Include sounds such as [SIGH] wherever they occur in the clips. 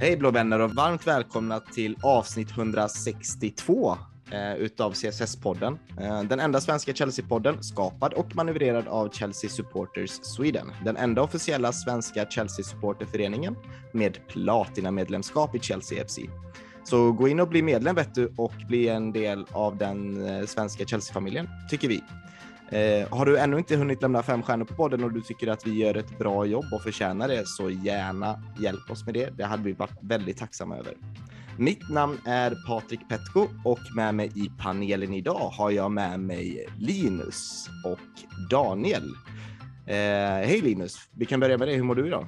Hej blå vänner och varmt välkomna till avsnitt 162 eh, utav CSS-podden. Eh, den enda svenska Chelsea-podden skapad och manövrerad av Chelsea Supporters Sweden. Den enda officiella svenska Chelsea-supporterföreningen med platina-medlemskap i Chelsea FC. Så gå in och bli medlem vet du och bli en del av den eh, svenska Chelsea-familjen, tycker vi. Eh, har du ännu inte hunnit lämna fem stjärnor på podden och du tycker att vi gör ett bra jobb och förtjänar det så gärna hjälp oss med det. Det hade vi varit väldigt tacksamma över. Mitt namn är Patrik Petko och med mig i panelen idag har jag med mig Linus och Daniel. Eh, hej Linus, vi kan börja med dig. Hur mår du idag?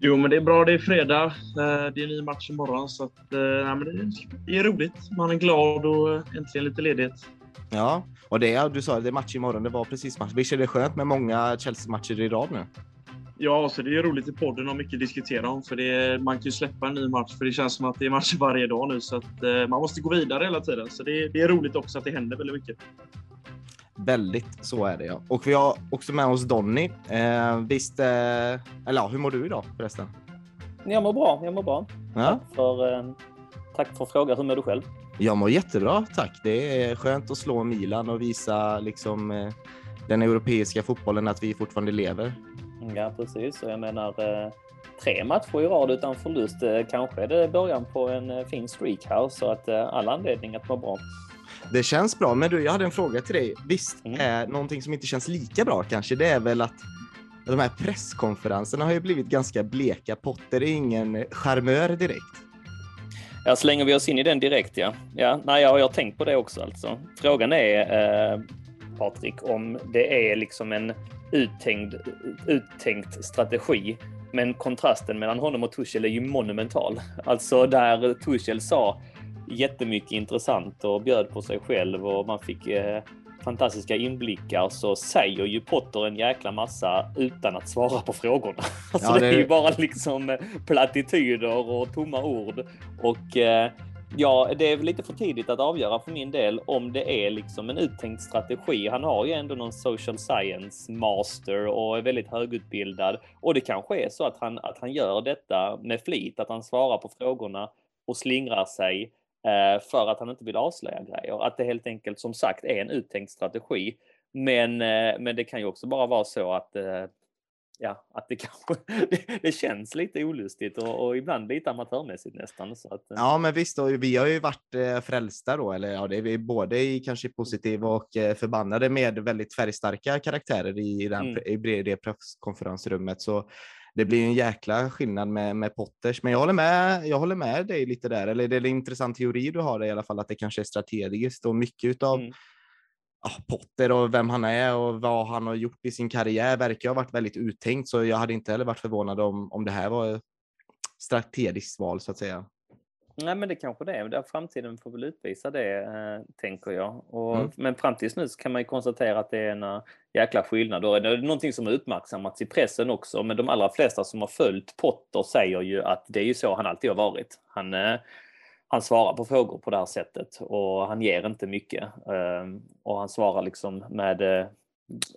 Jo, men det är bra. Det är fredag. Eh, det är ny match imorgon, så att, eh, men det är roligt. Man är glad och eh, äntligen lite ledighet. Ja, och det du sa, det är match imorgon. Det var precis match. Visst är det skönt med många Chelsea-matcher i rad nu? Ja, så det är roligt i podden och mycket att diskutera om. För det är, man kan ju släppa en ny match, för det känns som att det är matcher varje dag nu. Så att eh, man måste gå vidare hela tiden. Så det, det är roligt också att det händer väldigt mycket. Väldigt, så är det ja. Och vi har också med oss Donny. Eh, visst, eh, eller ja, hur mår du idag förresten? Jag mår bra, jag mår bra. Ja. Tack, för, eh, tack för frågan. Hur mår du själv? Jag mår jättebra, tack. Det är skönt att slå Milan och visa liksom, eh, den europeiska fotbollen att vi fortfarande lever. Ja, precis. Och jag menar, eh, tre matcher i rad utan förlust. Eh, kanske är det början på en fin streak här, så att all anledning att må bra. Det känns bra, men du, jag hade en fråga till dig. Visst mm. är någonting som inte känns lika bra kanske, det är väl att de här presskonferenserna har ju blivit ganska bleka. Potter är ingen charmör direkt. Ja, slänger vi oss in i den direkt ja. ja nej, jag har tänkt på det också alltså. Frågan är, eh, Patrik, om det är liksom en uttänkt, uttänkt strategi. Men kontrasten mellan honom och Tuchel är ju monumental. Alltså där Tuchel sa jättemycket intressant och bjöd på sig själv och man fick eh, fantastiska inblickar så säger ju Potter en jäkla massa utan att svara på frågorna. [LAUGHS] Alltså ja, det... det... är ju bara liksom eh, plattityder och tomma ord. Och eh, ja, det är väl lite för tidigt att avgöra för min del om det är liksom en uttänkt strategi. Han har ju ändå någon social science master och är väldigt högutbildad och det kanske är så att han, att han gör detta med flit, att han svarar på frågorna och slingrar sig för att han inte vill avslöja grejer. Att det helt enkelt som sagt är en uttänkt strategi. Men, eh, men det kan ju också bara vara så att eh, ja, att det kanske [LAUGHS] det, det känns lite olustigt och, och, ibland lite amatörmässigt nästan. Så att, ja, men visst, och vi har ju varit frälsta då, eller ja, det är vi både i kanske positiva och förbannade med väldigt färgstarka karaktärer i, den, mm. i det presskonferensrummet. Så det blir en jäkla skillnad med, med Potters. Men jag håller med. Jag håller med dig lite där. Eller det är en intressant teori du har i alla fall att det kanske är strategiskt och mycket av mm. ah, Potter och vem han är och vad han har gjort i sin karriär verkar ha varit väldigt uttänkt. Så jag hade inte heller varit förvånad om, om det här var strategiskt val så att säga. Nej, men det kanske det är. Framtiden får väl utvisa det, eh, tänker jag. Och, mm. Men fram tills nu kan man ju konstatera att det är en uh, jäkla skillnad. Och det är någonting som har uppmärksammats i pressen också. Men de allra flesta som har följt Potter säger ju att det är ju så han alltid har varit. Han, uh, han svarar på frågor på det här sättet och han ger inte mycket. Uh, och han svarar liksom med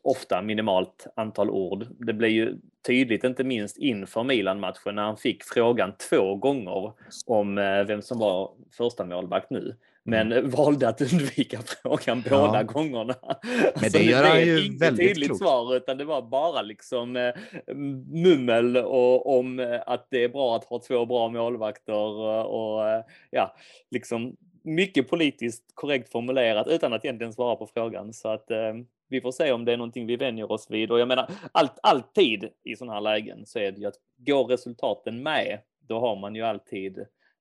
ofta minimalt antal ord. Det blir ju tydligt, inte minst inför Milan-matchen, när han fick frågan två gånger om eh, vem som var första målvakt nu. Men mm. [LAUGHS] valde att undvika frågan ja. båda gångerna. Men alltså, det gör han ju väldigt tydligt klokt. svar, utan det var bara liksom eh, mummel och, om eh, att det är bra att ha två bra målvakter och, och ja, liksom mycket politiskt korrekt formulerat utan att egentligen svara på frågan. Så att eh, vi får se om det är någonting vi vänjer oss vid. Och jag menar, allt, alltid i sådana här lägen så är det ju att går resultaten med, då har man ju alltid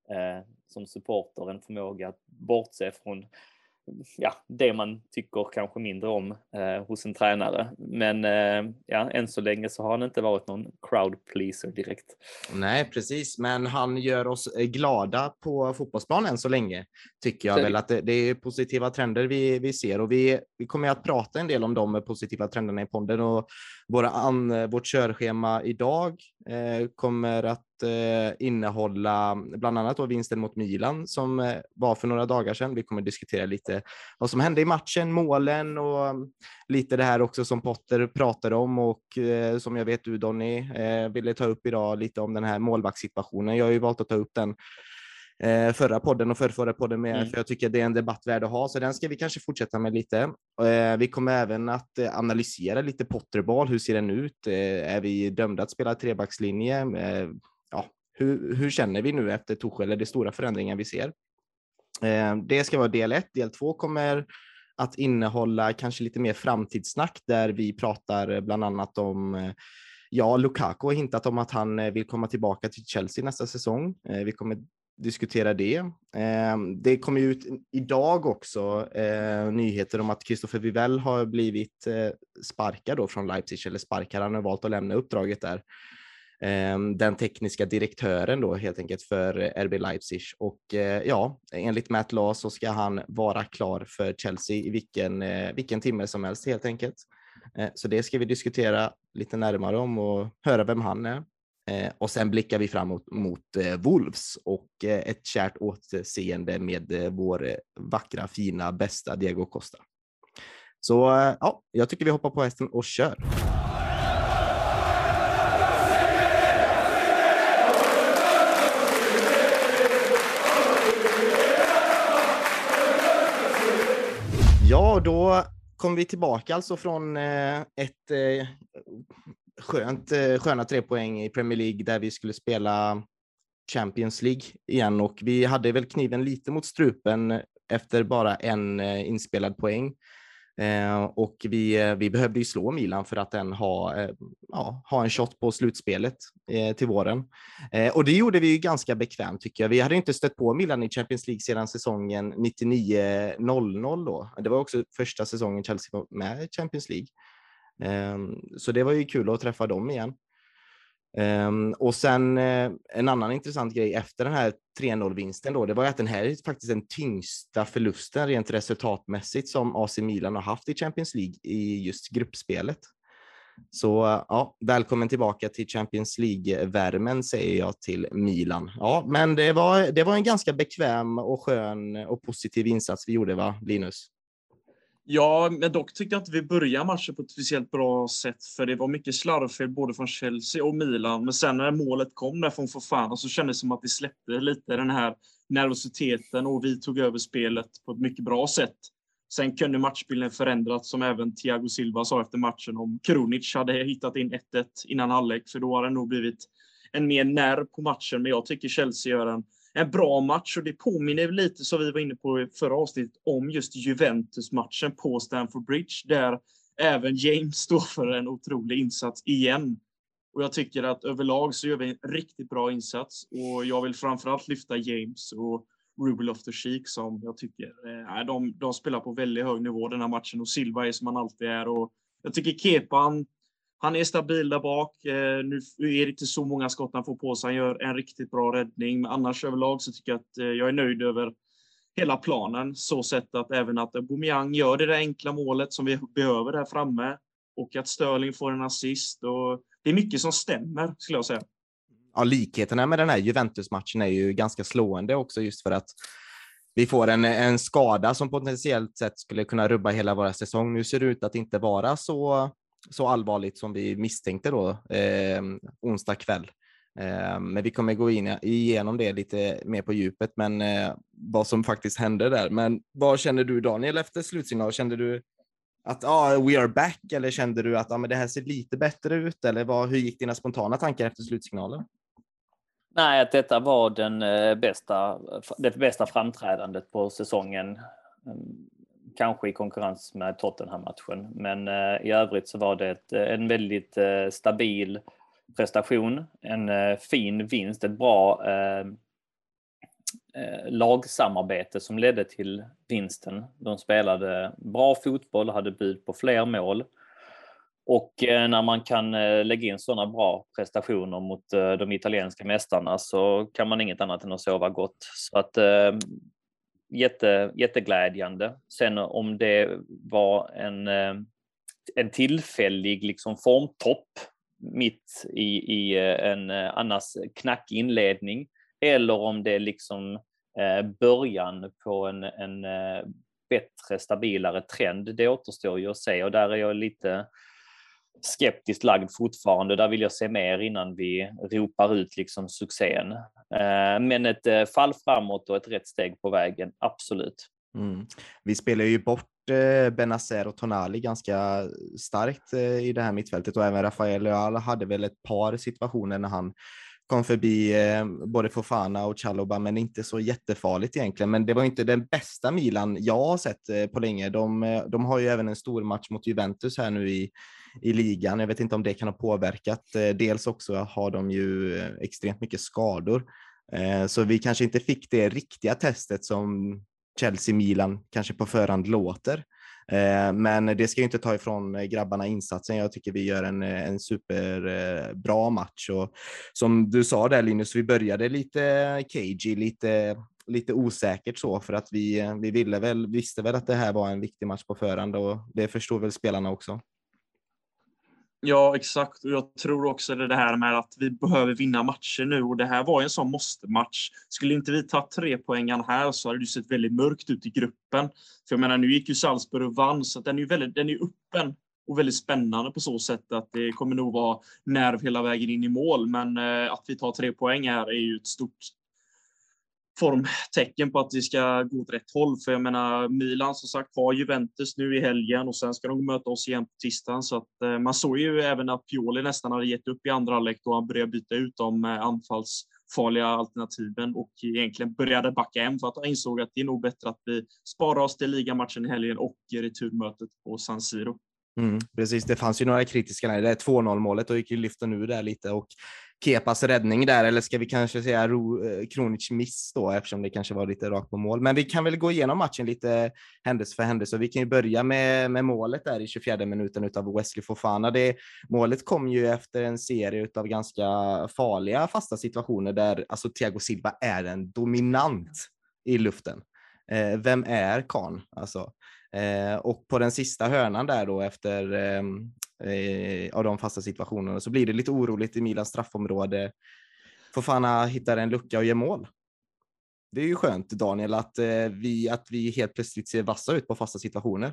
eh, som supporter en förmåga att bortse från ja, det man tycker kanske mindre om eh, hos en tränare. Men eh, ja, än så länge så har han inte varit någon crowd pleaser direkt. Nej, precis, men han gör oss eh, glada på fotbollsplanen än så länge. Tycker jag så väl att det, det, är positiva trender vi, vi ser och vi, vi kommer att prata en del om de positiva trenderna i podden och våra an, vårt körschema idag eh, kommer att innehålla bland annat då vinsten mot Milan som eh, var för några dagar sedan. Vi kommer diskutera lite vad som hände i matchen, målen och mm, lite det här också som Potter pratade om och eh, som jag vet du Donny eh, ville ta upp idag lite om den här målvaktssituationen. Jag har ju valt att ta upp den eh, förra podden och förrförra podden med, mm. för jag tycker det är en debatt värd att ha, så den ska vi kanske fortsätta med lite. Eh, vi kommer även att eh, analysera lite Potterball. Hur ser den ut? Eh, är vi dömda att spela trebackslinje? Ja, hur, hur känner vi nu efter Torshäll? Är de stora förändringar vi ser? Eh, det ska vara del ett. Del två kommer att innehålla kanske lite mer framtidssnack där vi pratar eh, bland annat om eh, Ja, Lukaku har hintat om att han vill komma tillbaka till Chelsea nästa säsong. Vi kommer diskutera det. Det kom ju ut idag också nyheter om att Christopher Vivell har blivit sparkad då från Leipzig, eller sparkad, han har valt att lämna uppdraget där. Ehm, den tekniska direktören då helt enkelt för eh, RB Leipzig och eh, ja, enligt Matt Law så ska han vara klar för Chelsea i vilken, eh, vilken timme som helst helt enkelt. Så det ska vi diskutera lite närmare om och höra vem han är. Och sen blickar vi framåt mot Wolves och ett kärt återseende med vår vackra, fina, bästa Diego Costa. Så ja, jag tycker vi hoppar på hästen och kör. Ja, då kom vi tillbaka alltså från eh, ett eh, skönt, eh, sköna tre poäng i Premier League där vi skulle spela Champions League igen och vi hade väl kniven lite mot strupen efter bara en inspelad poäng. Eh, och vi, eh, vi behövde ju slå Milan för att den ha, eh, ja, ha en shot på slutspelet eh, till våren. och det gjorde vi ju ganska bekvämt tycker jag. Vi hade inte stött på Milan i Champions League sedan säsongen 99-00 då. Det var också första säsongen Chelsea var med i Champions League. Ehm, så det var ju kul att träffa dem igen. Um, och sen uh, en annan intressant grej efter den här 3-0-vinsten då, det var att den här är faktiskt den tyngsta förlusten rent resultatmässigt som AC Milan har haft i Champions League i just gruppspelet. Så uh, ja, välkommen tillbaka till Champions League-värmen säger jag till Milan. Ja, men det var, det var en ganska bekväm och skön och positiv insats vi gjorde, va Linus? Ja, men dock tyckte jag inte vi började matchen på ett speciellt bra sätt, för det var mycket slarvfel både från Chelsea och Milan. Men sen när målet kom där från Fofana så kändes det som att vi släppte lite den här nervositeten och vi tog över spelet på ett mycket bra sätt. Sen kunde matchbilden förändrats, som även Thiago Silva sa efter matchen, om Krunic hade hittat in 1-1 innan halvlek, för då hade det nog blivit en mer nerv på matchen. Men jag tycker Chelsea gör en en bra match. Och det påminner lite, som vi var inne på i förra avsnittet, om just Juventus-matchen på Stamford Bridge, där även James står för en otrolig insats igen. Och jag tycker att överlag så gör vi en riktigt bra insats. Och jag vill framförallt lyfta James och Rubel of the Sheik som jag tycker, eh, de, de spelar på väldigt hög nivå den här matchen. Och Silva är som han alltid är. Och jag tycker kepan han är stabil där bak. Eh, nu är det inte så många skott han får på sig. Han gör en riktigt bra räddning. Men annars överlag så tycker jag att eh, jag är nöjd över hela planen. Så sett att även att Aubameyang gör det där enkla målet som vi behöver där framme. Och att Sterling får en assist. Och det är mycket som stämmer, skulle jag säga. Ja, likheterna med den här Juventus-matchen är ju ganska slående också just för att vi får en, en skada som potentiellt sett skulle kunna rubba hela våra säsong. Nu ser det ut att inte vara så så allvarligt som vi misstänkte då eh, onsdag kväll. Eh, men vi kommer gå in igenom det lite mer på djupet, men eh, vad som faktiskt hände där. Men vad känner du Daniel efter slutsignal? Kände du att ah, we are back eller kände du att ah, men det här ser lite bättre ut? Eller vad, hur gick dina spontana tankar efter slutsignalen? Nej, att detta var den eh, bästa, det bästa framträdandet på säsongen kanske i konkurrens med Tottenham-matchen. Men eh, i övrigt så var det ett, eh, en väldigt eh, stabil prestation, en eh, fin vinst, ett bra eh, lagsamarbete som ledde till vinsten. De spelade bra fotboll, hade bud på fler mål. Och när man kan lägga in sådana bra prestationer mot de italienska mästarna så kan man inget annat än att sova gott. Så att jätte, jätteglädjande. Sen om det var en, eh, en tillfällig liksom formtopp mitt i, i eh, en eh, annars knackig inledning eller om det är liksom början på en, en bättre, stabilare trend. Det återstår ju att se och där är jag lite skeptiskt lagd fortfarande. Där vill jag se mer innan vi ropar ut liksom succén. Eh, men ett eh, fall framåt och ett rätt steg på vägen, absolut. Mm. Vi spelar ju bort eh, Benazer och Tonali ganska starkt i det här mittfältet och även Rafael Leal hade väl ett par situationer när han kom förbi både Fofana och Chaloba, men inte så jättefarligt egentligen. Men det var inte den bästa Milan jag har sett på länge. De, de har ju även en stor match mot Juventus här nu i, i ligan. Jag vet inte om det kan ha påverkat. Eh, dels också har de ju eh, extremt mycket skador, eh, så vi kanske inte fick det riktiga testet som Chelsea-Milan kanske på förhand låter. Men det ska ju inte ta ifrån grabbarna insatsen. Jag tycker vi gör en, en superbra match och som du sa där Linus, vi började lite cagey, lite lite osäkert så för att vi, vi ville väl, visste väl att det här var en viktig match på förhand och det förstår väl spelarna också. Ja, exakt. Och jag tror också det här med att vi behöver vinna matcher nu och det här var en sån måste-match. Skulle inte vi ta tre poängen här så hade det sett väldigt mörkt ut i gruppen. För jag menar, nu gick ju Salzburg och vann, så den är ju väldigt, den är öppen och väldigt spännande på så sätt att det kommer nog vara nerv hela vägen in i mål. Men eh, att vi tar tre poäng här är ju ett stort formtecken på att vi ska gå åt rätt håll. För jag menar, Milan som sagt har Juventus nu i helgen och sen ska de möta oss igen på tisdagen. Så att eh, man såg ju även att Pioli nästan hade gett upp i andra halvlek då han började byta ut de eh, anfallsfarliga alternativen och egentligen började backa hem för att han insåg att det är nog bättre att vi sparar oss till ligamatchen i helgen och returmötet på San Siro. Mm, precis, det fanns ju några kritiska när det är 2-0 målet och gick ju lyfta nu där lite och Kepas räddning där, eller ska vi kanske säga Ro, eh, Kronic miss då, eftersom det kanske var lite rakt på mål. Men vi kan väl gå igenom matchen lite händelse för händelse. Vi kan ju börja med, med målet där i 24 minuten av Wesley Fofana. Det, målet kom ju efter en serie av ganska farliga fasta situationer där alltså Thiago Silva är en dominant i luften. Eh, vem är Kahn? Alltså, Eh, och på den sista hörnan där då efter eh, eh, av de fasta situationerna så blir det lite oroligt i Milans straffområde. Fofana hittar en lucka och gör mål. Det är ju skönt Daniel att, eh, vi, att vi helt plötsligt ser vassa ut på fasta situationer.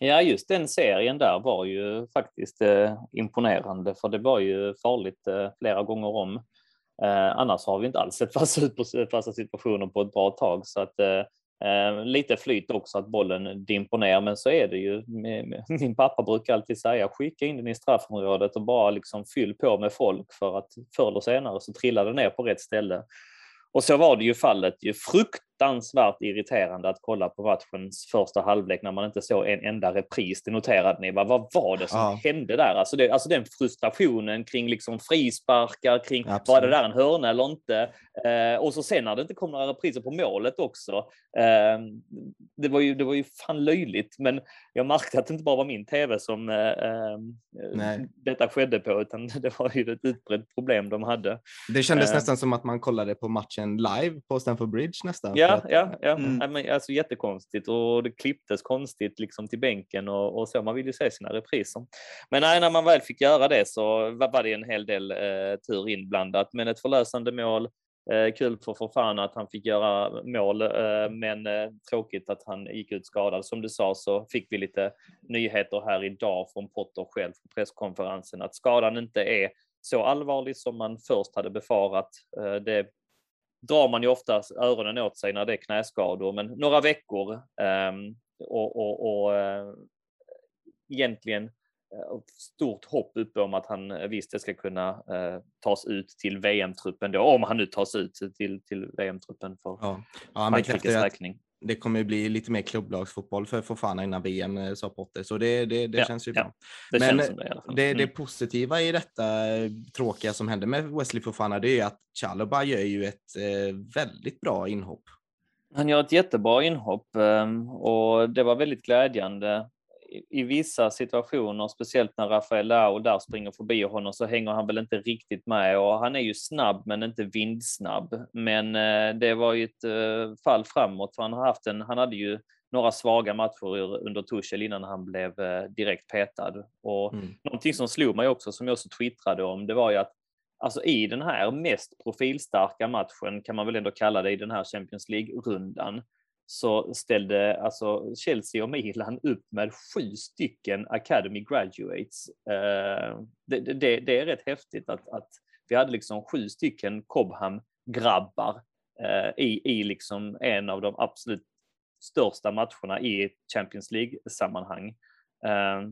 Ja, just den serien där var ju faktiskt eh, imponerande för det var ju farligt eh, flera gånger om. Eh, annars har vi inte alls sett fasta ut på fasta situationer på ett bra tag så att eh, Eh, lite flyt också att bollen dimper ner, men så är det ju. Min pappa brukar alltid säga skicka in den i straffområdet och bara liksom fyll på med folk för att förr eller senare så trillar det ner på rätt ställe. Och så var det ju fallet. Ju fruktansvärt irriterande att kolla på matchens första halvlek när man inte såg en enda repris. Det noterade ni. Va? Vad var det som ja. hände där? Alltså, det, alltså den frustrationen kring liksom frisparkar, kring Absolut. var det där en hörna eller inte? Eh, och så sen när det inte kom några repriser på målet också. Eh, det, var ju, det var ju fan löjligt, men jag märkte att det inte bara var min tv som eh, eh detta skedde på, utan [LAUGHS] det var ju ett utbrett problem de hade. Det kändes eh. nästan som att man kollade på matchen live på Stamford Bridge nästan. Ja, att, ja, ja. Mm. Alltså jättekonstigt och det klipptes konstigt liksom till bänken och, och så. Man vill ju se sina repriser. Men nej, när man väl fick göra det så var det en hel del eh, tur inblandat, men ett förlösande mål Eh, kul för Fofana att han fick göra mål, eh, men eh, tråkigt att han gick ut skadad. Som du sa så fick vi lite nyheter här idag från Potter själv på presskonferensen att skadan inte är så allvarlig som man först hade befarat. Eh, det drar man ju ofta öronen åt sig när det är knäskador, men några veckor ehm, och, och, och eh, egentligen Eh, stort hopp uppe om att han eh, visst ska kunna eh, tas ut till VM-truppen då, om han nu tas ut till, till VM-truppen för ja. Ja, Frankrikes räkning. Det kommer bli lite mer klubblagsfotboll för Fofana innan VM, eh, sa Potter, så det, det, det ja, känns ju bra. det Men det, det, det, mm. positiva i detta tråkiga som hände med Wesley Fofana, det är att Chalobah gör ju ett eh, väldigt bra inhopp. Han gör ett jättebra inhopp ehm, och det var väldigt glädjande i vissa situationer, speciellt när Rafael Leao där springer förbi honom, så hänger han väl inte riktigt med och han är ju snabb men inte vindsnabb. Men eh, det var ju ett eh, fall framåt för han har haft en, han hade ju några svaga matcher under Tuchel innan han blev eh, direkt petad. Och mm. någonting som slog mig också, som jag också twittrade om, det var ju att alltså i den här mest profilstarka matchen, kan man väl ändå kalla det, i den här Champions League-rundan, så ställde alltså Chelsea och Milan upp med sju stycken Academy Graduates. Eh, det, det, det, är rätt häftigt att, att vi hade liksom sju stycken Cobham-grabbar eh, i, i liksom en av de absolut största matcherna i Champions League-sammanhang. Eh,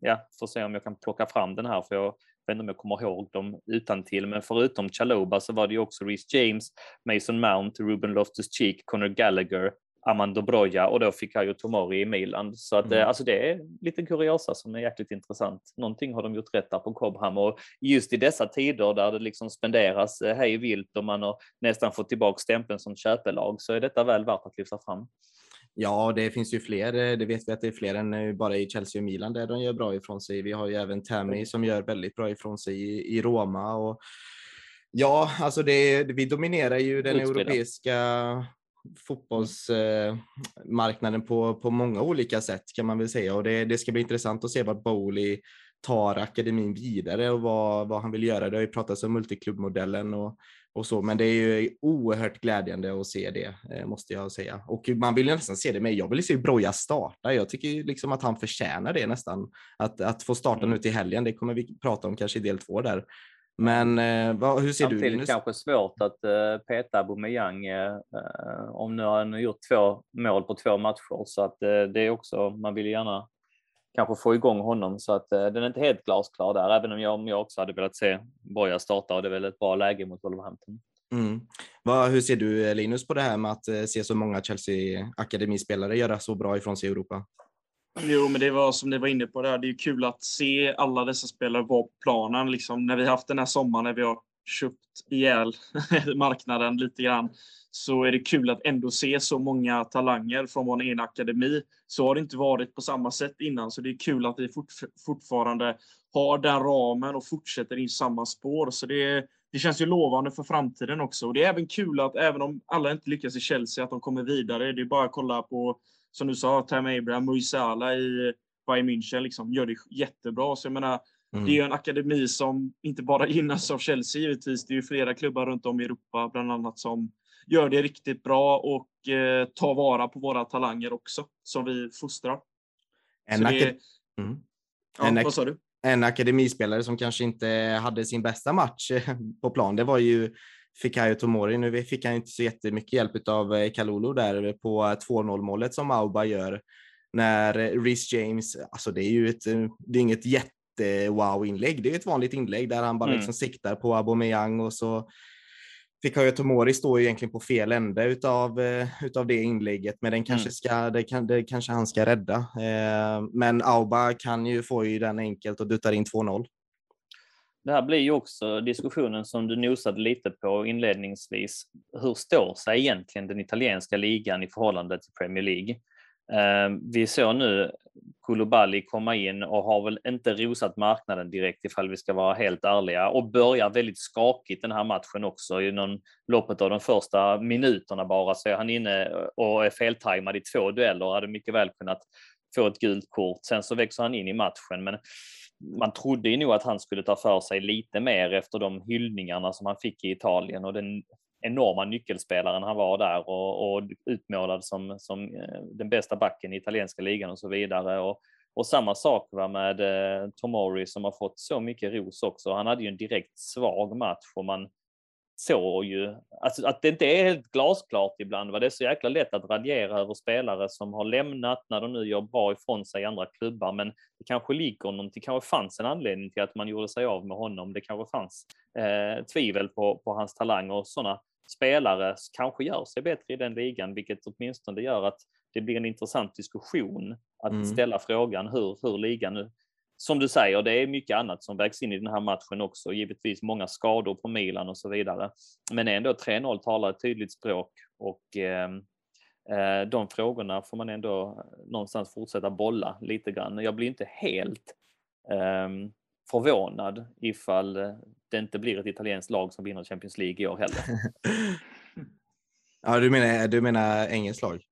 ja, får se om jag kan plocka fram den här, för jag vet inte om jag kommer ihåg dem utan till, men förutom Chaloba så var det ju också Reece James, Mason Mount, Ruben Loftus-Cheek, Conor Gallagher, Amando Broja och då fick ju Tomori i Milan. Så att, mm. Alltså det är lite kuriosa som är jäkligt intressant. Någonting har de gjort rätt där på Cobham och just i dessa tider där det liksom spenderas eh, hej vilt och man har nästan fått tillbaka stämpeln som köpelag så är detta väl värt att lyfta fram. Ja, det finns ju fler. Eh, det vet vi att det är fler än bara i Chelsea och Milan där de gör bra ifrån sig. Vi har ju även Tammy som gör väldigt bra ifrån sig i, i Roma. Och ja, alltså det, vi dominerar ju den Utspelad. europeiska fotbollsmarknaden på, på många olika sätt kan man väl säga. Och det, det ska bli intressant att se vad Bowley tar akademin vidare och vad, vad han vill göra. Det har ju pratats om multiklubbmodellen och, och så, men det är ju oerhört glädjande att se det, eh, måste jag säga. Och man vill nästan se det med. Jag vill se Broja starta. Jag tycker liksom att han förtjänar det nästan. Att, att få starta nu till helgen, det kommer vi prata om kanske i del två där. Men eh, vad, hur ser Samtidigt du? Samtidigt kanske svårt att eh, peta Aubameyang eh, om nu har han gjort två mål på två matcher så att eh, det är också, man vill gärna kanske få igång honom så att eh, den är inte helt glasklar där, även om jag, om jag också hade velat se Boja starta och det är väl ett bra läge mot Wolverhampton. Mm. Vad, hur ser du Linus på det här med att eh, se så många Chelsea akademispelare göra så bra ifrån sig i Europa? Jo, men det var som ni var inne på där. Det är kul att se alla dessa spelare vara på planen. Liksom, när vi haft den här sommaren när vi har köpt ihjäl [LAUGHS] marknaden lite grann så är det kul att ändå se så många talanger från vår egen akademi. Så har det inte varit på samma sätt innan, så det är kul att vi fort, fortfarande har den ramen och fortsätter i samma spår. Så det, det känns ju lovande för framtiden också. Och det är även kul att även om alla inte lyckas i Chelsea, att de kommer vidare. Det är bara att kolla på som du sa, Tam Abraham, Muisala i Bayern München liksom, gör det jättebra. Så jag menar, mm. det är ju en akademi som inte bara [LAUGHS] gynnas av Chelsea givetvis. Det är ju flera klubbar runt om i Europa, bland annat, som gör det riktigt bra och eh, tar vara på våra talanger också, som vi fostrar. En, det... mm. ja, en, du? en akademispelare som kanske inte hade sin bästa match på plan, det var ju Fikayo Tomori. Nu fick han inte så jättemycket hjälp av eh, Kalulu där på 2-0 målet som Auba gör när Rhys James, alltså det är ju ett, eh, det är inget jätte-wow inlägg. Det är ett vanligt inlägg där han bara mm. liksom siktar på Aubameyang och så Fikayo Tomori står ju egentligen på fel ände utav, eh, utav det inlägget, men den kanske mm. ska, det, kan, det kanske han ska rädda. men Auba kan ju få ju den enkelt och duttar in 2-0 det här blir ju också diskussionen som du nosade lite på inledningsvis. Hur står sig egentligen den italienska ligan i förhållande till Premier League? Eh, vi såg nu Kulubali komma in och har väl inte rosat marknaden direkt ifall vi ska vara helt ärliga och börjar väldigt skakigt den här matchen också. I någon loppet av de första minuterna bara så är han inne och är feltajmad i två dueller och hade mycket väl kunnat få ett gult kort. Sen så växer han in i matchen men man trodde ju nog att han skulle ta för sig lite mer efter de hyllningarna som han fick i Italien och den enorma nyckelspelaren han var där och, och utmålad som, som eh, den bästa backen i italienska ligan och så vidare. Och, och samma sak va, med eh, Tomori som har fått så mycket ros också. Han hade ju en direkt svag match och man såg ju alltså, att det inte är helt glasklart ibland. Va? Det är så jäkla lätt att radera över spelare som har lämnat när de nu gör bra ifrån sig i andra klubbar. Men det kanske ligger någonting, det kanske fanns en anledning till att man gjorde sig av med honom. Det kanske fanns eh, tvivel på, på hans talang och sådana spelare kanske gör sig bättre i den ligan, vilket åtminstone gör att det blir en intressant diskussion att mm. ställa frågan hur, hur ligan nu som du säger, det är mycket annat som vägs in i den här matchen också. Givetvis många skador på Milan och så vidare. Men ändå 3-0 talar ett tydligt språk och ehm, eh, de frågorna får man ändå någonstans fortsätta bolla lite grann. Jag blir inte helt eh, förvånad ifall det inte blir ett italienskt lag som vinner Champions League i år heller. [LAUGHS] ja, du menar, du menar engelskt lag?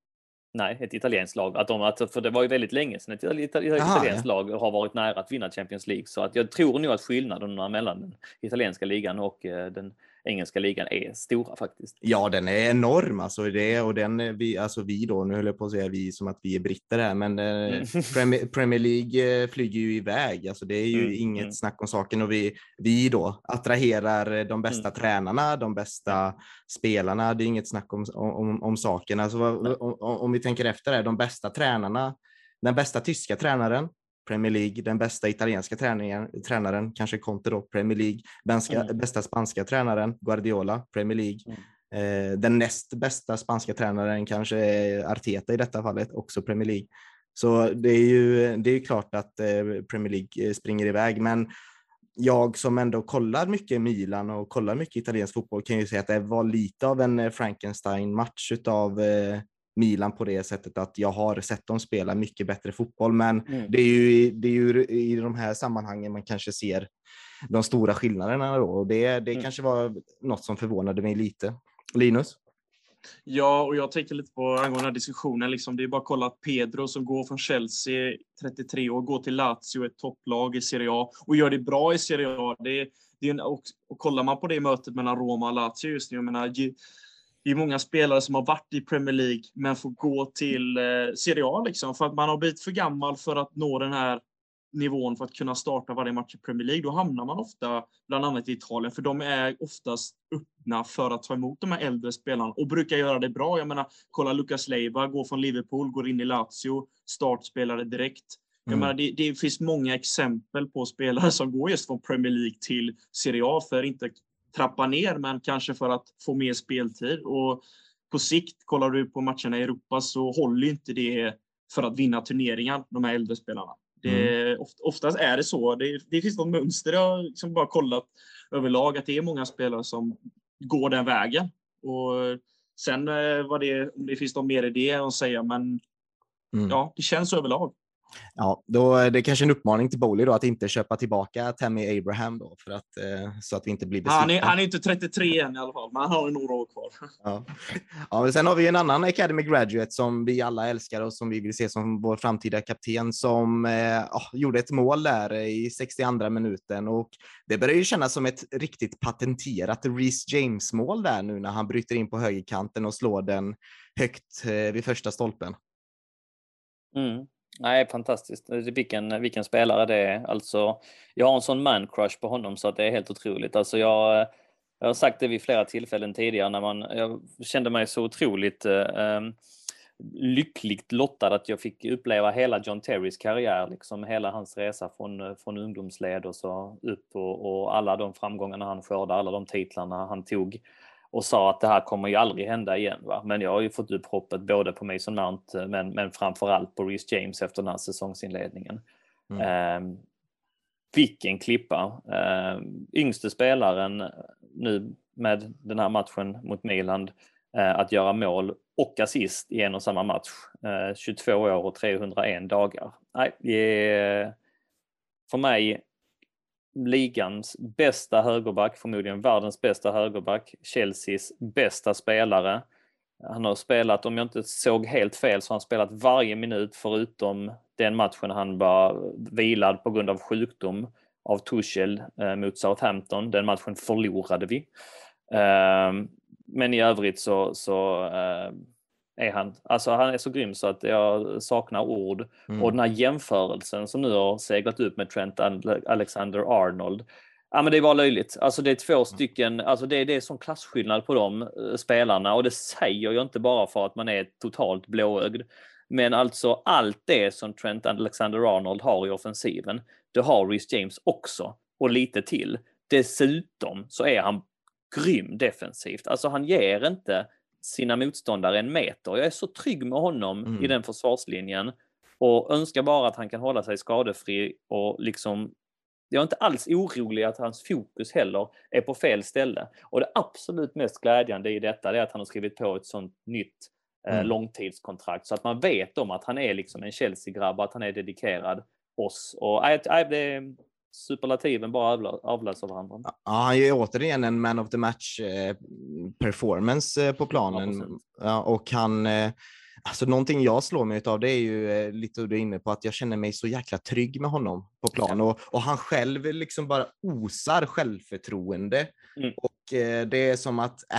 Nej, ett italienskt lag. Att de, att, för det var ju väldigt länge sedan ett italienskt lag har varit nära att vinna Champions League. Så att jag tror nog att skillnaderna mellan den italienska ligan och eh, den engelska ligan är stora faktiskt. Ja, den är enorm alltså. Det, och den, vi, alltså vi då, nu höll jag på att säga vi som att vi är britter här, men eh, mm. [LAUGHS] Premier, Premier, League eh, flyger ju iväg. Alltså det är ju mm. inget mm. snack om saken och vi, vi då attraherar de bästa mm. tränarna, de bästa spelarna. Det är inget snack om, om, om saken. Alltså, om, om vi tänker efter det, de bästa tränarna, den bästa tyska tränaren, Premier League, den bästa italienska träningen, tränaren, kanske Conte då, Premier League, bästa, mm. bästa spanska tränaren, Guardiola, Premier League. Mm. Eh, den näst bästa spanska tränaren kanske är Arteta i detta fallet, också Premier League. Så det är ju det är klart att eh, Premier League eh, springer iväg, men jag som ändå kollar mycket Milan och kollar mycket italiensk fotboll kan ju säga att det var lite av en Frankenstein-match utav eh, Milan på det sättet att jag har sett dem spela mycket bättre fotboll. Men mm. det, är ju, det är ju i de här sammanhangen man kanske ser de stora skillnaderna. Då. Och det det mm. kanske var något som förvånade mig lite. Linus? Ja, och jag tänker lite på angående den här diskussionen. Liksom, det är bara att kolla att Pedro som går från Chelsea, 33 år, går till Lazio, ett topplag i Serie A och gör det bra i Serie A. Det, det är en, och, och kollar man på det mötet mellan Roma och Lazio just nu, jag menar, det är många spelare som har varit i Premier League men får gå till eh, Serie A liksom, för att man har blivit för gammal för att nå den här nivån för att kunna starta varje match i Premier League. Då hamnar man ofta bland annat i Italien, för de är oftast öppna för att ta emot de här äldre spelarna och brukar göra det bra. Jag menar, kolla Lucas Leiva, går från Liverpool, går in i Lazio, startspelare direkt. Jag mm. menar, det, det, finns många exempel på spelare som går just från Premier League till Serie A för inte trappa ner, men kanske för att få mer speltid. Och på sikt, kollar du på matcherna i Europa så håller inte det för att vinna turneringar, de här äldre spelarna. Det, mm. oftast är det så. Det, det finns något mönster. Jag har liksom bara kollat överlag att det är många spelare som går den vägen. Och sen eh, vad det, om det finns något mer i det att säga, men mm. ja, det känns överlag. Ja, då är det kanske en uppmaning till Bowley då att inte köpa tillbaka Tammy Abraham då för att eh, så att vi inte blir besvikna. Han är, han är inte 33 än i alla fall, men han har några år kvar. Ja. ja, men sen har vi en annan Academy Graduate som vi alla älskar och som vi vill se som vår framtida kapten som eh, oh, gjorde ett mål där i 62 minuten och det börjar ju kännas som ett riktigt patenterat Reece James mål där nu när han bryter in på högerkanten och slår den högt eh, vid första stolpen. Mm. Nej, fantastiskt. Alltså, vilken, vilken spelare det är. Alltså, jag har en sån man-crush på honom så att det är helt otroligt. Alltså, jag, jag har sagt det vid flera tillfällen tidigare när man, jag kände mig så otroligt eh, lyckligt lottad att jag fick uppleva hela John Terrys karriär, liksom hela hans resa från, från ungdomsled och så upp och, och alla de framgångarna han skördade, alla de titlarna han tog och sa att det här kommer ju aldrig hända igen. Va? Men jag har ju fått upp hoppet både på Mason Mount eh, men, men framförallt på Reece James efter den här säsongsinledningen. Mm. Eh, vilken klippa! Eh, yngste spelaren nu med den här matchen mot Milan eh, att göra mål och assist i en och samma match. Eh, 22 år och 301 dagar. Nej, för mig ligans bästa högerback, förmodligen världens bästa högerback, Chelseas bästa spelare. Han har spelat, om jag inte såg helt fel, så har han spelat varje minut förutom den matchen han var vilad på grund av sjukdom av Tuchel eh, mot Southampton. Den matchen förlorade vi. Eh, men i övrigt så, så eh, är han. Alltså han är så grym så att jag saknar ord. Mm. Och den här jämförelsen som nu har seglat upp med Trent Alexander-Arnold. Ja men det var löjligt. Alltså det är två mm. stycken, alltså det, det är sån klasskillnad på de uh, spelarna och det säger jag inte bara för att man är totalt blåögd. Men alltså allt det som Trent Alexander-Arnold har i offensiven, det har Rhys James också och lite till. Dessutom så är han grym defensivt. Alltså han ger inte sina motståndare en meter. Jag är så trygg med honom mm. i den försvarslinjen och önskar bara att han kan hålla sig skadefri och liksom jag är inte alls orolig att hans fokus heller är på fel ställe. Och det absolut mest glädjande i detta är att han har skrivit på ett sånt nytt eh, mm. långtidskontrakt så att man vet om att han är liksom en Chelsea-grabb, att han är dedikerad oss. Och äh, äh, det, superlativen bara avlöser varandra. Ja, han gör återigen en man of the match eh, performance eh, på planen. Ja, och han, eh, Alltså någonting jag slår mig av det är ju lite du är inne på att jag känner mig så jäkla trygg med honom på plan och, och han själv liksom bara osar självförtroende. Mm. Och det är som att äh,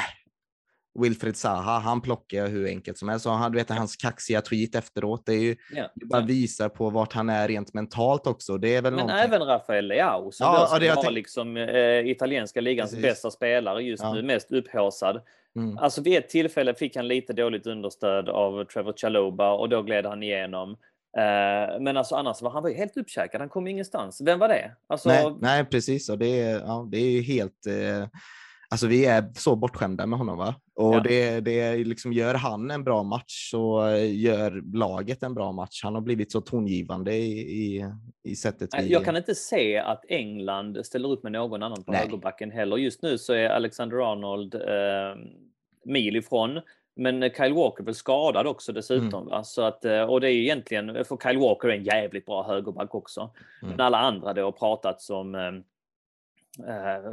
Wilfred Zaha, han plockar hur enkelt som helst. Och han, du vet, hans kaxiga tweet efteråt, det är ju det bara visar på vart han är rent mentalt också. Det är väl Men någonting. även Rafael Leao som Ja, ja, det jag tänk- liksom, eh, italienska ligans Precis. bästa spelare just Ja. nu, mest upphaussad. Mm. Alltså vid ett tillfälle fick han lite dåligt understöd av Trevor Chaloba och då gled han igenom. Eh, men alltså annars var han var ju helt uppkäkad, han kom ingenstans. Vem var det? Alltså, Nej, nej, precis. Och det, är, ja, det är ju helt... Eh, alltså vi är så bortskämda med honom. va? Och Ja. det, det liksom, gör han en bra match så eh, gör laget en bra match. Han har blivit så tongivande i, i, i sättet vi... Jag kan inte se att England ställer upp med någon annan på Nej. högerbacken heller. Just nu så är Alexander Arnold eh, mil ifrån. Men Kyle Walker är väl skadad också dessutom. Mm. Så att, eh, och det är egentligen, för Kyle Walker är en jävligt bra högerback också. Mm. Men alla andra då har pratat som eh,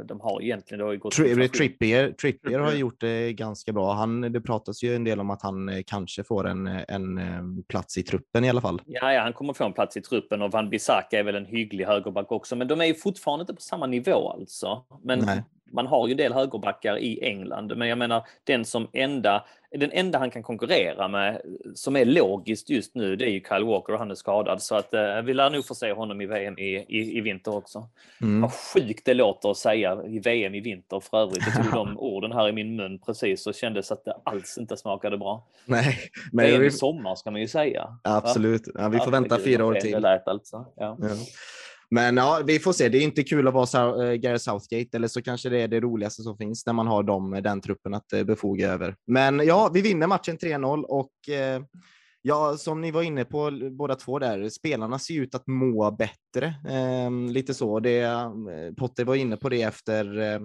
de har egentligen då gått Tri-. Trippier, Trippier har [CLEARS THROAT] gjort det ganska bra. Han, det pratas ju en del om att han eh, kanske får en, en eh, plats i truppen i alla fall. Ja, ja, han kommer få en plats i truppen och Van Bissaka är väl en hygglig högerback också. Men de är ju fortfarande inte på samma nivå alltså. Men Nej. Man har ju en del högerbackar i England. Men jag menar, den som enda, den enda han kan konkurrera med som är logiskt just nu, det är ju Kyle Walker och han är skadad. Så att eh, vi lär nog få se honom i VM i, i, i vinter också. Mm. Vad sjukt det låter att säga i VM i vinter för övrigt. Jag tog de [LAUGHS] orden här i min mun precis och kändes att det alls inte smakade bra. Nej, men VM vi, i sommar ska man ju säga. absolut. Ja, vi får vänta fyra år fel Det till. lät alltså. Ja. Ja. Men ja, vi får se. Det är inte kul att vara eh, Gareth Southgate, eller så kanske det är det roligaste som finns när man har dem, eh, den truppen att eh, befoga över. Men ja, vi vinner matchen 3-0 och eh, ja, som ni var inne på båda två där, spelarna ser ut att må bättre. Eh, lite så. Det, Potter var inne på det efter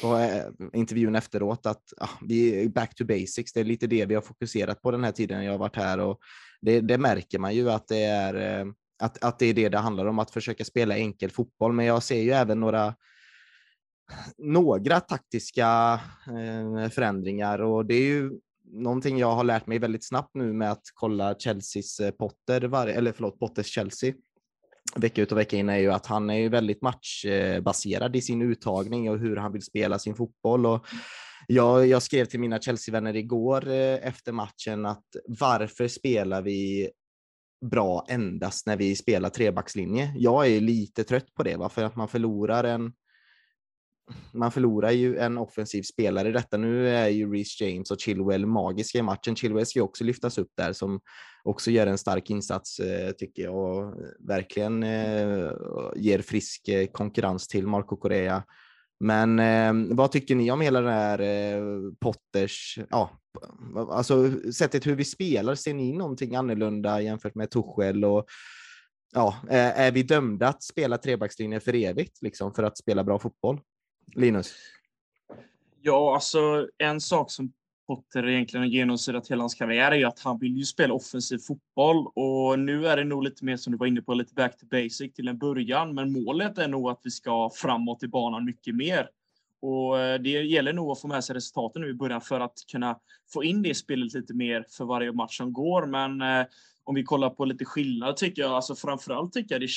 på eh, intervjun efteråt att ah, vi är back to basics. Det är lite det vi har fokuserat på den här tiden jag har varit här och det, det märker man ju att det är eh, att, att det är det det handlar om, att försöka spela enkel fotboll. Men jag ser ju även några några taktiska eh, förändringar och det är ju någonting jag har lärt mig väldigt snabbt nu med att kolla Chelseas eh, Potter, var, eller förlåt, Potters Chelsea vecka ut och vecka in är ju att han är ju väldigt matchbaserad i sin uttagning och hur han vill spela sin fotboll. Och jag, jag skrev till mina Chelsea-vänner igår eh, efter matchen att varför spelar vi bra endast när vi spelar trebackslinje? Jag är lite trött på det, va? för att man förlorar en man förlorar ju en offensiv spelare i detta. Nu är ju Reece James och Chilwell magiska i matchen. Chilwell ska ju också lyftas upp där som också gör en stark insats eh, tycker jag och verkligen eh, ger frisk eh, konkurrens till Marco Correa. Men eh, vad tycker ni om hela den här eh, Potters, ja, alltså sättet hur vi spelar, ser ni någonting annorlunda jämfört med Tuchel och ja, eh, är vi dömda att spela trebackslinjen för evigt liksom för att spela bra fotboll? Linus? Ja, alltså en sak som Potter egentligen har genomsyrat hela hans karriär är ju att han vill ju spela offensiv fotboll och nu är det nog lite mer som du var inne på, lite back to basic till en början. Men målet är nog att vi ska framåt i banan mycket mer. Och eh, det gäller nog att få med sig resultaten nu i början för att kunna få in det spelet lite mer för varje match som går. Men eh, om vi kollar på lite skillnad tycker jag, alltså framförallt tycker jag det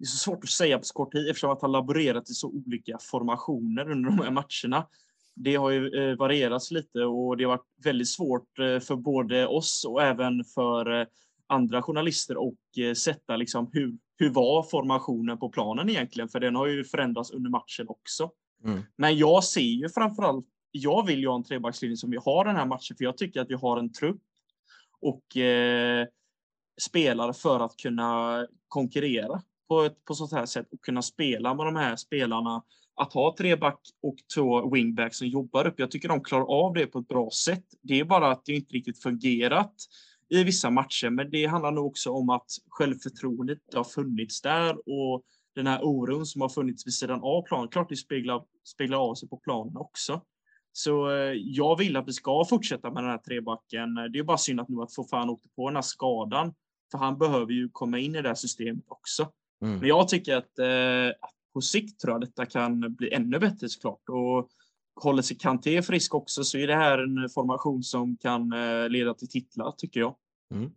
det är så svårt att säga på så kort tid eftersom att han laborerat i så olika formationer under de här matcherna. Det har ju eh, varierats lite och det har varit väldigt svårt eh, för både oss och även för eh, andra journalister att sätta liksom hur, hur var formationen på planen egentligen? För den har ju förändrats under matchen också. Mm. Men jag ser ju framförallt, jag vill ju ha en trebackslinje som vi har den här matchen för jag tycker att vi har en trupp och eh, spelare för att kunna konkurrera på ett på sånt här sätt och kunna spela med de här spelarna. Att ha tre back och två wingback som jobbar upp. Jag tycker de klarar av det på ett bra sätt. Det är bara att det inte riktigt fungerat i vissa matcher, men det handlar nog också om att självförtroendet har funnits där och den här oron som har funnits vid sidan av planen. Klart det speglar, speglar av sig på planen också. Så eh, jag vill att vi ska fortsätta med den här trebacken. Det är bara synd att nu att få fan åkte på den här skadan. För han behöver ju komma in i det här systemet också. Mm. Men jag tycker att, eh, att på sikt tror jag detta kan bli ännu bättre såklart. Och håller sig Kanté frisk också så är det här en formation som kan eh, leda till titlar tycker jag. Mm.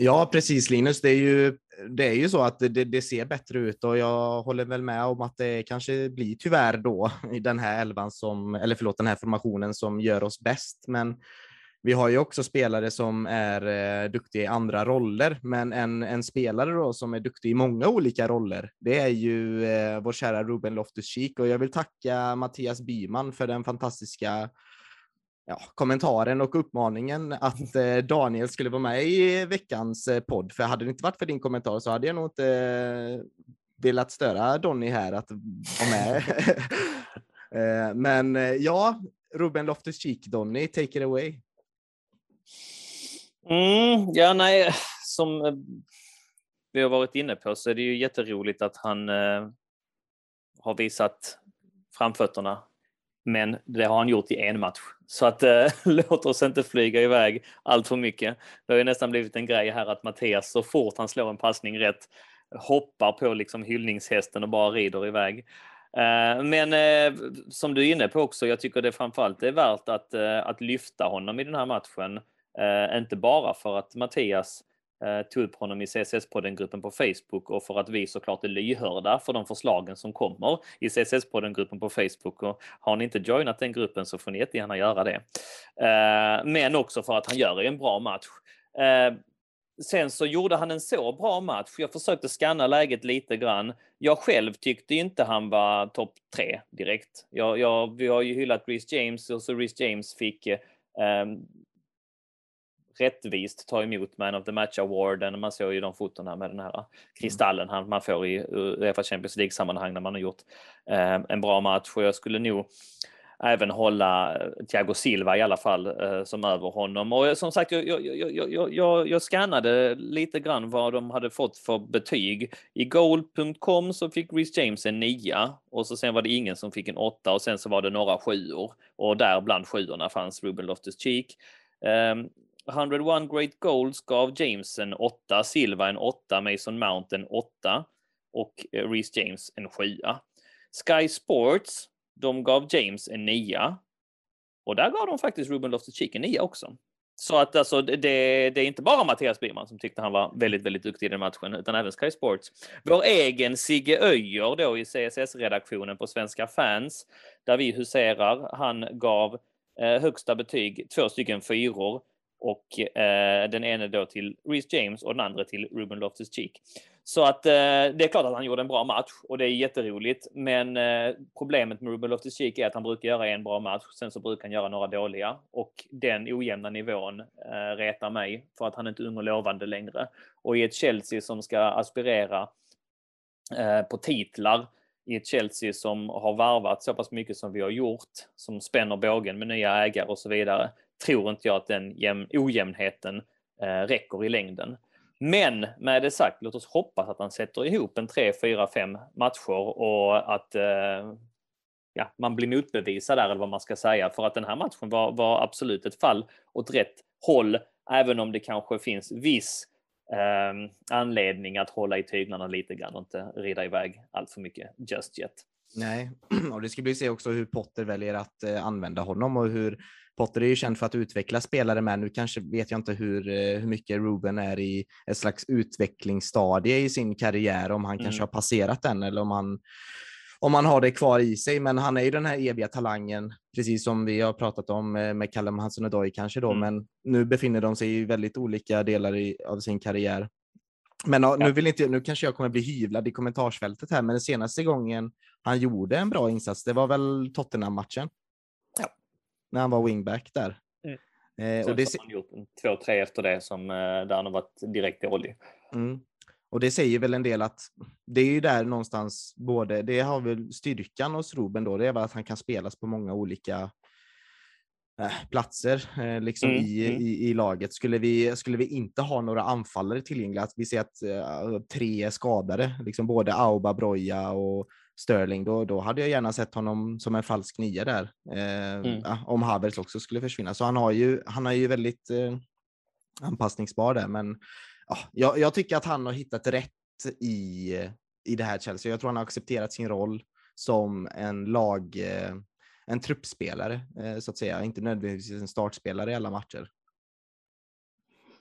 Ja, precis Linus. Det är ju, det är ju så att det, det, ser bättre ut och jag håller väl med om att det kanske blir tyvärr då i den här elvan som, eller förlåt, den här formationen som gör oss bäst. Men vi har ju också spelare som är eh, duktiga i andra roller, men en, en spelare då som är duktig i många olika roller, det är ju eh, vår kära Ruben Loftus-Cheek och jag vill tacka Mattias Byman för den fantastiska ja, kommentaren och uppmaningen att eh, Daniel skulle vara med i veckans eh, podd. För hade det inte varit för din kommentar så hade jag nog inte eh, velat störa Donny här att vara med. [LAUGHS] eh, men eh, ja, Ruben Loftus-Cheek, Donny, take it away. Mm, ja, nej, som eh, vi har varit inne på så är det ju jätteroligt att han eh, har visat framfötterna. Men det har han gjort i en match. Så att eh, [LAUGHS] låt oss inte flyga iväg allt för mycket. Det har ju nästan blivit en grej här att Mattias så fort han slår en passning rätt hoppar på liksom hyllningshästen och bara rider iväg. Eh, men eh, som du är inne på också, jag tycker det framförallt är värt att, eh, att lyfta honom i den här matchen. Eh, inte bara för att Mattias eh, tog upp honom i CSS-podden-gruppen på Facebook och för att vi såklart är lyhörda för de förslagen som kommer i CSS-podden-gruppen på Facebook. Och har ni inte joinat den gruppen så får ni jättegärna göra det. Eh, men också för att han gör en bra match. Sen så gjorde han en så bra match. Jag försökte scanna läget lite grann. Jag själv tyckte inte han var topp tre direkt. Jag, jag, vi har ju hyllat Rhys James och så Rhys James fick eh, rättvist ta emot Man of the Match Awarden. Man såg ju de fotona med den här kristallen han, man får i eh, Uefa Champions League-sammanhang när man har gjort eh, en bra match. Och jag skulle nog även hålla eh, Thiago Silva i alla fall eh, som över honom. Och som sagt, jag, jag, jag, jag, jag scannade lite grann vad de hade fått för betyg. I goal.com så fick Rhys James en nia och så sen var det ingen som fick en åtta och sen så var det några sjuor och där bland sjuorna fanns Ruben Loftus-Cheek. Um, 101 Great Goals gav James en 8, Silva en 8, Mason Mount en 8 och eh, Reece James en 7. Sky Sports de gav James en nia. Och där gav de faktiskt Ruben Loftus-Cheek en nia också. Så att alltså, det, det, är inte bara Mattias Byman som tyckte han var väldigt, väldigt duktig i den matchen, utan även Sky Sports. Vår egen Sigge Öjer då i CSS-redaktionen på Svenska fans, där vi huserar, han gav eh, högsta betyg, två stycken fyror och eh, den ene då till Reece James och den andra till Ruben Loftus-Cheek. Så att eh, det är klart att han gjorde en bra match och det är jätteroligt. Men eh, problemet med Ruben Loftus-Cheek är att han brukar göra en bra match, sen så brukar han göra några dåliga och den ojämna nivån eh, retar mig för att han är inte ung och lovande längre. Och i ett Chelsea som ska aspirera eh, på titlar i ett Chelsea som har varvat så pass mycket som vi har gjort, som spänner bågen med nya ägare och så vidare, tror inte jag att den ojämnheten eh, räcker i längden. Men med det sagt, låt oss hoppas att han sätter ihop en 3, 4, 5 matcher och att eh, ja, man blir motbevisad där eller vad man ska säga. För att den här matchen var, var absolut ett fall åt rätt håll, även om det kanske finns viss eh, anledning att hålla i tyglarna lite grann och inte rida iväg allt för mycket just yet. Nej, [CLEARS THROAT] och det ska bli se också hur Potter väljer att eh, använda honom och hur Potter är ju känd för att utveckla spelare med. Nu kanske vet jag inte hur, eh, hur mycket Ruben är i ett slags utvecklingsstadie i sin karriär, om han mm. kanske har passerat den eller om han om han har det kvar i sig. Men han är ju den här eviga talangen, precis som vi har pratat om eh, med Callum Hudson-Odoi kanske då, mm. men nu befinner de sig i väldigt olika delar i, av sin karriär. Men ja. nu, vill inte, nu kanske jag kommer bli hyvlad i kommentarsfältet här, men den senaste gången han gjorde en bra insats, det var väl Tottenham-matchen? När han var wingback där. Mm. Eh, och det har han gjort två, tre efter det som, eh, där han har varit direkt dålig. Mm. Och det säger väl en del att det är ju där någonstans både, det har väl styrkan hos Ruben då, det är väl att han kan spelas på många olika äh, platser eh, liksom mm, i, mm. I, i, laget. Skulle vi, skulle vi inte ha några anfallare tillgängliga, att vi ser att äh, tre är skadade, liksom både Auba, Broja och Sterling, då, då hade jag gärna sett honom som en falsk nia där. Eh, mm. ja, om Havertz också skulle försvinna. Så han, har ju, han är ju väldigt eh, anpassningsbar där. Men ja, jag, jag, tycker att han har hittat rätt i, i det här Chelsea. Jag tror han har accepterat sin roll som en lag, eh, en truppspelare, eh, så att säga, inte nödvändigtvis en startspelare i alla matcher.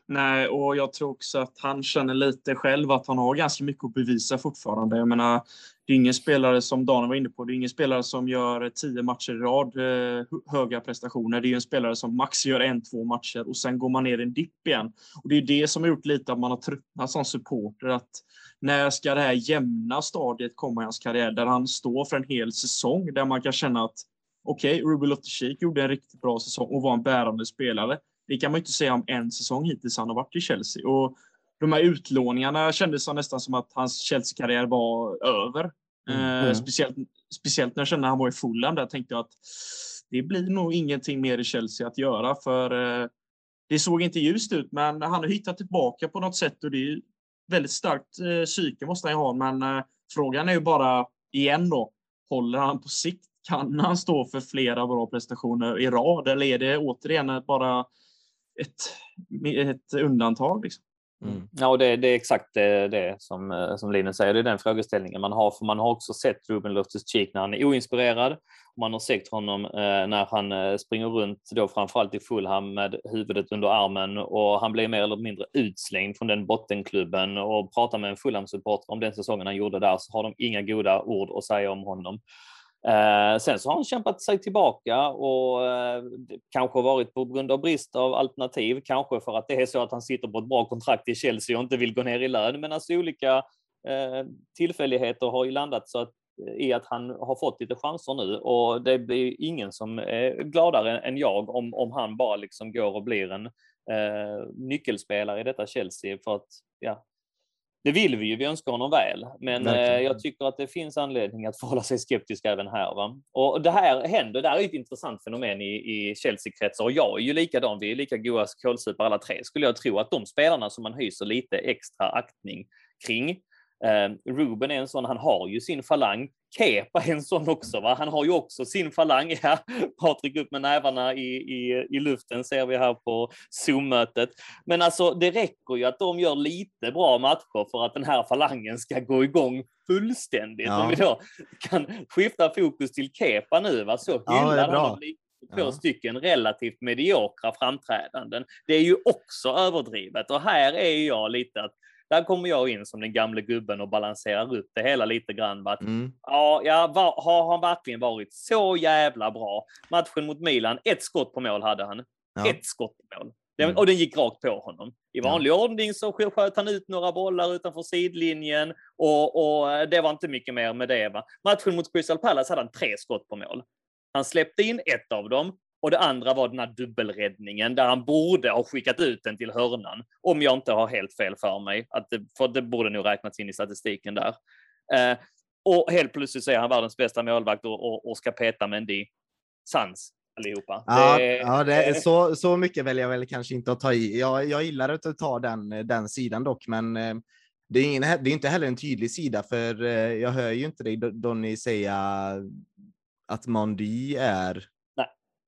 Nej, och jag tror också att han känner lite själv att han har ganska mycket att bevisa fortfarande. Jag menar, det är ingen spelare som Daniel var inne på, det är ingen spelare som gör tio matcher i rad eh, höga prestationer. Det är en spelare som max gör en, två matcher och sen går man ner i en dipp igen. Och det är det som har gjort lite att man har tröttnat som supporter. Att när ska det här jämna stadiet komma i hans karriär där han står för en hel säsong där man kan känna att okej, okay, Ruben Loftus-Cheek gjorde en riktigt bra säsong och var en bärande spelare. Det kan man inte säga om en säsong hittills han har varit i Chelsea. Och de här utlåningarna kändes nästan som att hans Chelsea-karriär var över. Mm. Eh, speciellt, speciellt när jag kände att han var i Fulham. Där tänkte jag att det blir nog ingenting mer i Chelsea att göra. För eh, det såg inte ljust ut, men han har hittat tillbaka på något sätt. Och det är väldigt starkt eh, psyke måste han ha. Men eh, frågan är ju bara igen då. Håller han på sikt? Kan han stå för flera bra prestationer i rad? Eller är det återigen bara ett, ett undantag. Liksom. Mm. Ja, och det, det, är exakt det, det som, eh, som Linus säger. Det är den frågeställningen man har. För man har också sett Ruben Loftus-Cheek när han är oinspirerad. Man har sett honom eh, när han eh, springer runt, då framförallt i Fulham med huvudet under armen och han blir mer eller mindre utslängd från den bottenklubben och pratar med en Fulham-supporter om den säsongen han gjorde där så har de inga goda ord att säga om honom. Eh, sen så har han kämpat sig tillbaka och eh, kanske varit på grund av brist av alternativ, kanske för att det är så att han sitter på ett bra kontrakt i Chelsea och inte vill gå ner i lön. Men alltså olika eh, tillfälligheter har ju landat så att, eh, i att han har fått lite chanser nu och det blir ingen som är gladare än jag om, om han bara liksom går och blir en eh, nyckelspelare i detta Chelsea för att ja, det vill vi ju, vi önskar honom väl, men eh, jag tycker att det finns anledning att förhålla sig skeptisk även här. Va? Och det här händer, det här är ett intressant fenomen i, i Chelsea-kretsar och jag är ju likadan, vi är lika goa kålsupare alla tre, skulle jag tro att de spelarna som man hyser lite extra aktning kring, Eh, Ruben är en sån, han har ju sin falang. Kepa är en sån också, va? han har ju också sin falang. [LAUGHS] Ja, Patrik upp med nävarna i, i, i luften ser vi här på Zoom-mötet. Men alltså, det räcker ju att de gör lite bra matcher för att den här falangen ska gå igång fullständigt. Ja. Om vi då kan skifta fokus till Kepa nu, va? så hyllar ja, två ja. stycken relativt mediokra framträdanden. Det är ju också överdrivet och här är jag lite att där kommer jag in som den gamle gubben och balanserar upp det hela lite grann. Att, mm. Ja, ja var, har han verkligen varit så jävla bra? Matchen mot Milan, ett skott på mål hade han. Ja. Ett skott på mål. Mm. Och den gick rakt på honom. I vanlig ja. ordning så sköt han ut några bollar utanför sidlinjen och, och det var inte mycket mer med det. Va? Matchen mot Crystal Palace hade han tre skott på mål. Han släppte in ett av dem och det andra var den här dubbelräddningen där han borde ha skickat ut den till hörnan. Om jag inte har helt fel för mig. Att det, för det borde nog räknats in i statistiken där. Eh, och helt plötsligt så är han världens bästa målvakt och, och, och ska peta Mendy. Sans allihopa. Ja, det, ja det är, så, så mycket väljer jag väl kanske inte att ta i. Jag, jag gillar att ta den, den sidan dock, men eh, det är, ingen, det är inte heller en tydlig sida, för eh, jag hör ju inte dig Donny säga att Mondi är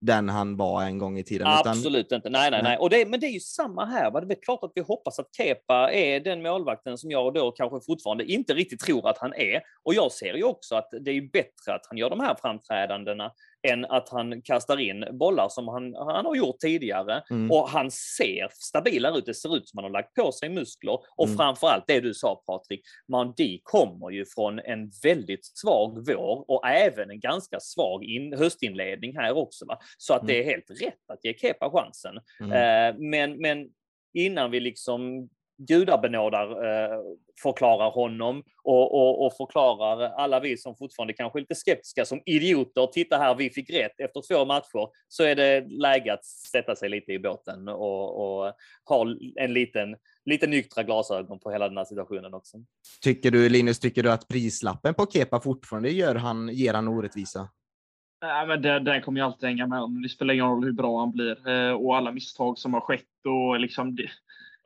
den han var en gång i tiden. Absolut utan... inte. Nej, nej, nej. Och det, men det är ju samma här. Va? Det är klart att vi hoppas att Kepa är den målvakten som jag då kanske fortfarande inte riktigt tror att han är. Och jag ser ju också att det är bättre att han gör de här framträdandena än att han kastar in bollar som han, han har gjort tidigare. Mm. Och han ser stabilare ut. Det ser ut som han har lagt på sig muskler. Och mm. framförallt det du sa Patrik, Mandi kommer ju från en väldigt svag vår och även en ganska svag in, höstinledning här också. Va? Så att mm. det är helt rätt att ge Kepa chansen. Mm. Eh, men, men innan vi liksom gudabenådar eh, förklarar honom och, och, och, förklarar alla vi som fortfarande kanske är lite skeptiska som idioter. Titta här, vi fick rätt efter två matcher. Så är det läge att sätta sig lite i båten och, och ha en liten, lite nyktra glasögon på hela den här situationen också. Tycker du, Linus, tycker du att prislappen på Kepa fortfarande gör han, ger han orättvisa? Nej, men den, den kommer jag alltid hänga med om. Det spelar ingen roll hur bra han blir eh, och alla misstag som har skett och liksom det,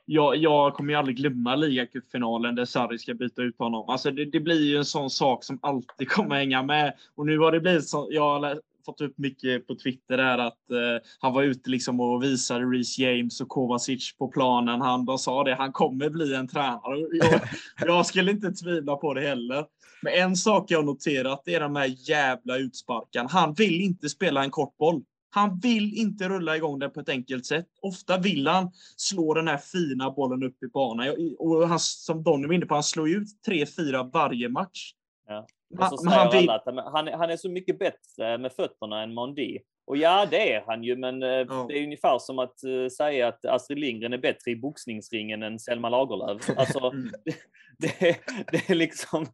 jag, jag kommer ju aldrig glömma ligacupfinalen där Sarri ska byta ut honom. Alltså det, det, blir ju en sån sak som alltid [LAUGHS] kommer hänga med. Och nu har det blivit så. Jag har fått upp mycket på Twitter där att eh, han var ute liksom och visade Reece James och Kovacic på planen. Han bara sa det. Han kommer bli en tränare. Jag, [LAUGHS] jag skulle inte tvivla på det heller. Men en sak jag noterat är de här jävla utsparkarna. Han vill inte spela en kort boll. Han vill inte rulla igång den på ett enkelt sätt. Ofta vill han slå den här fina bollen upp i banan. Och han, som Donny var inne på, han slår ut 3-4 varje match. Ja. Säger han, vill... han, han är så mycket bättre med fötterna än Mondi. Och ja, det är han ju, men oh. det är ungefär som att uh, säga att Astrid Lindgren är bättre i boxningsringen än Selma Lagerlöf. [LAUGHS] Alltså, mm. [LAUGHS] det, det, är liksom...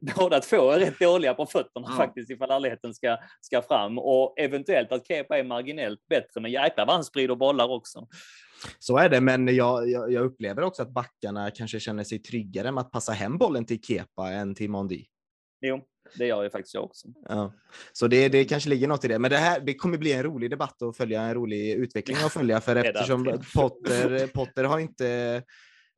[LAUGHS] Båda två är rätt dåliga på fötterna oh. faktiskt, ifall ärligheten ska, ska fram. Och eventuellt att Kepa är marginellt bättre, men jäklar vad han sprider bollar också. Så är det, men jag, jag, jag, upplever också att backarna kanske känner sig tryggare med att passa hem bollen till Kepa än till Mondi. Jo, det gör ju faktiskt jag också. Ja. Så det, det kanske ligger något i det. Men det, här, det kommer bli en rolig debatt att följa, en rolig utveckling att följa, för eftersom Potter, Potter har inte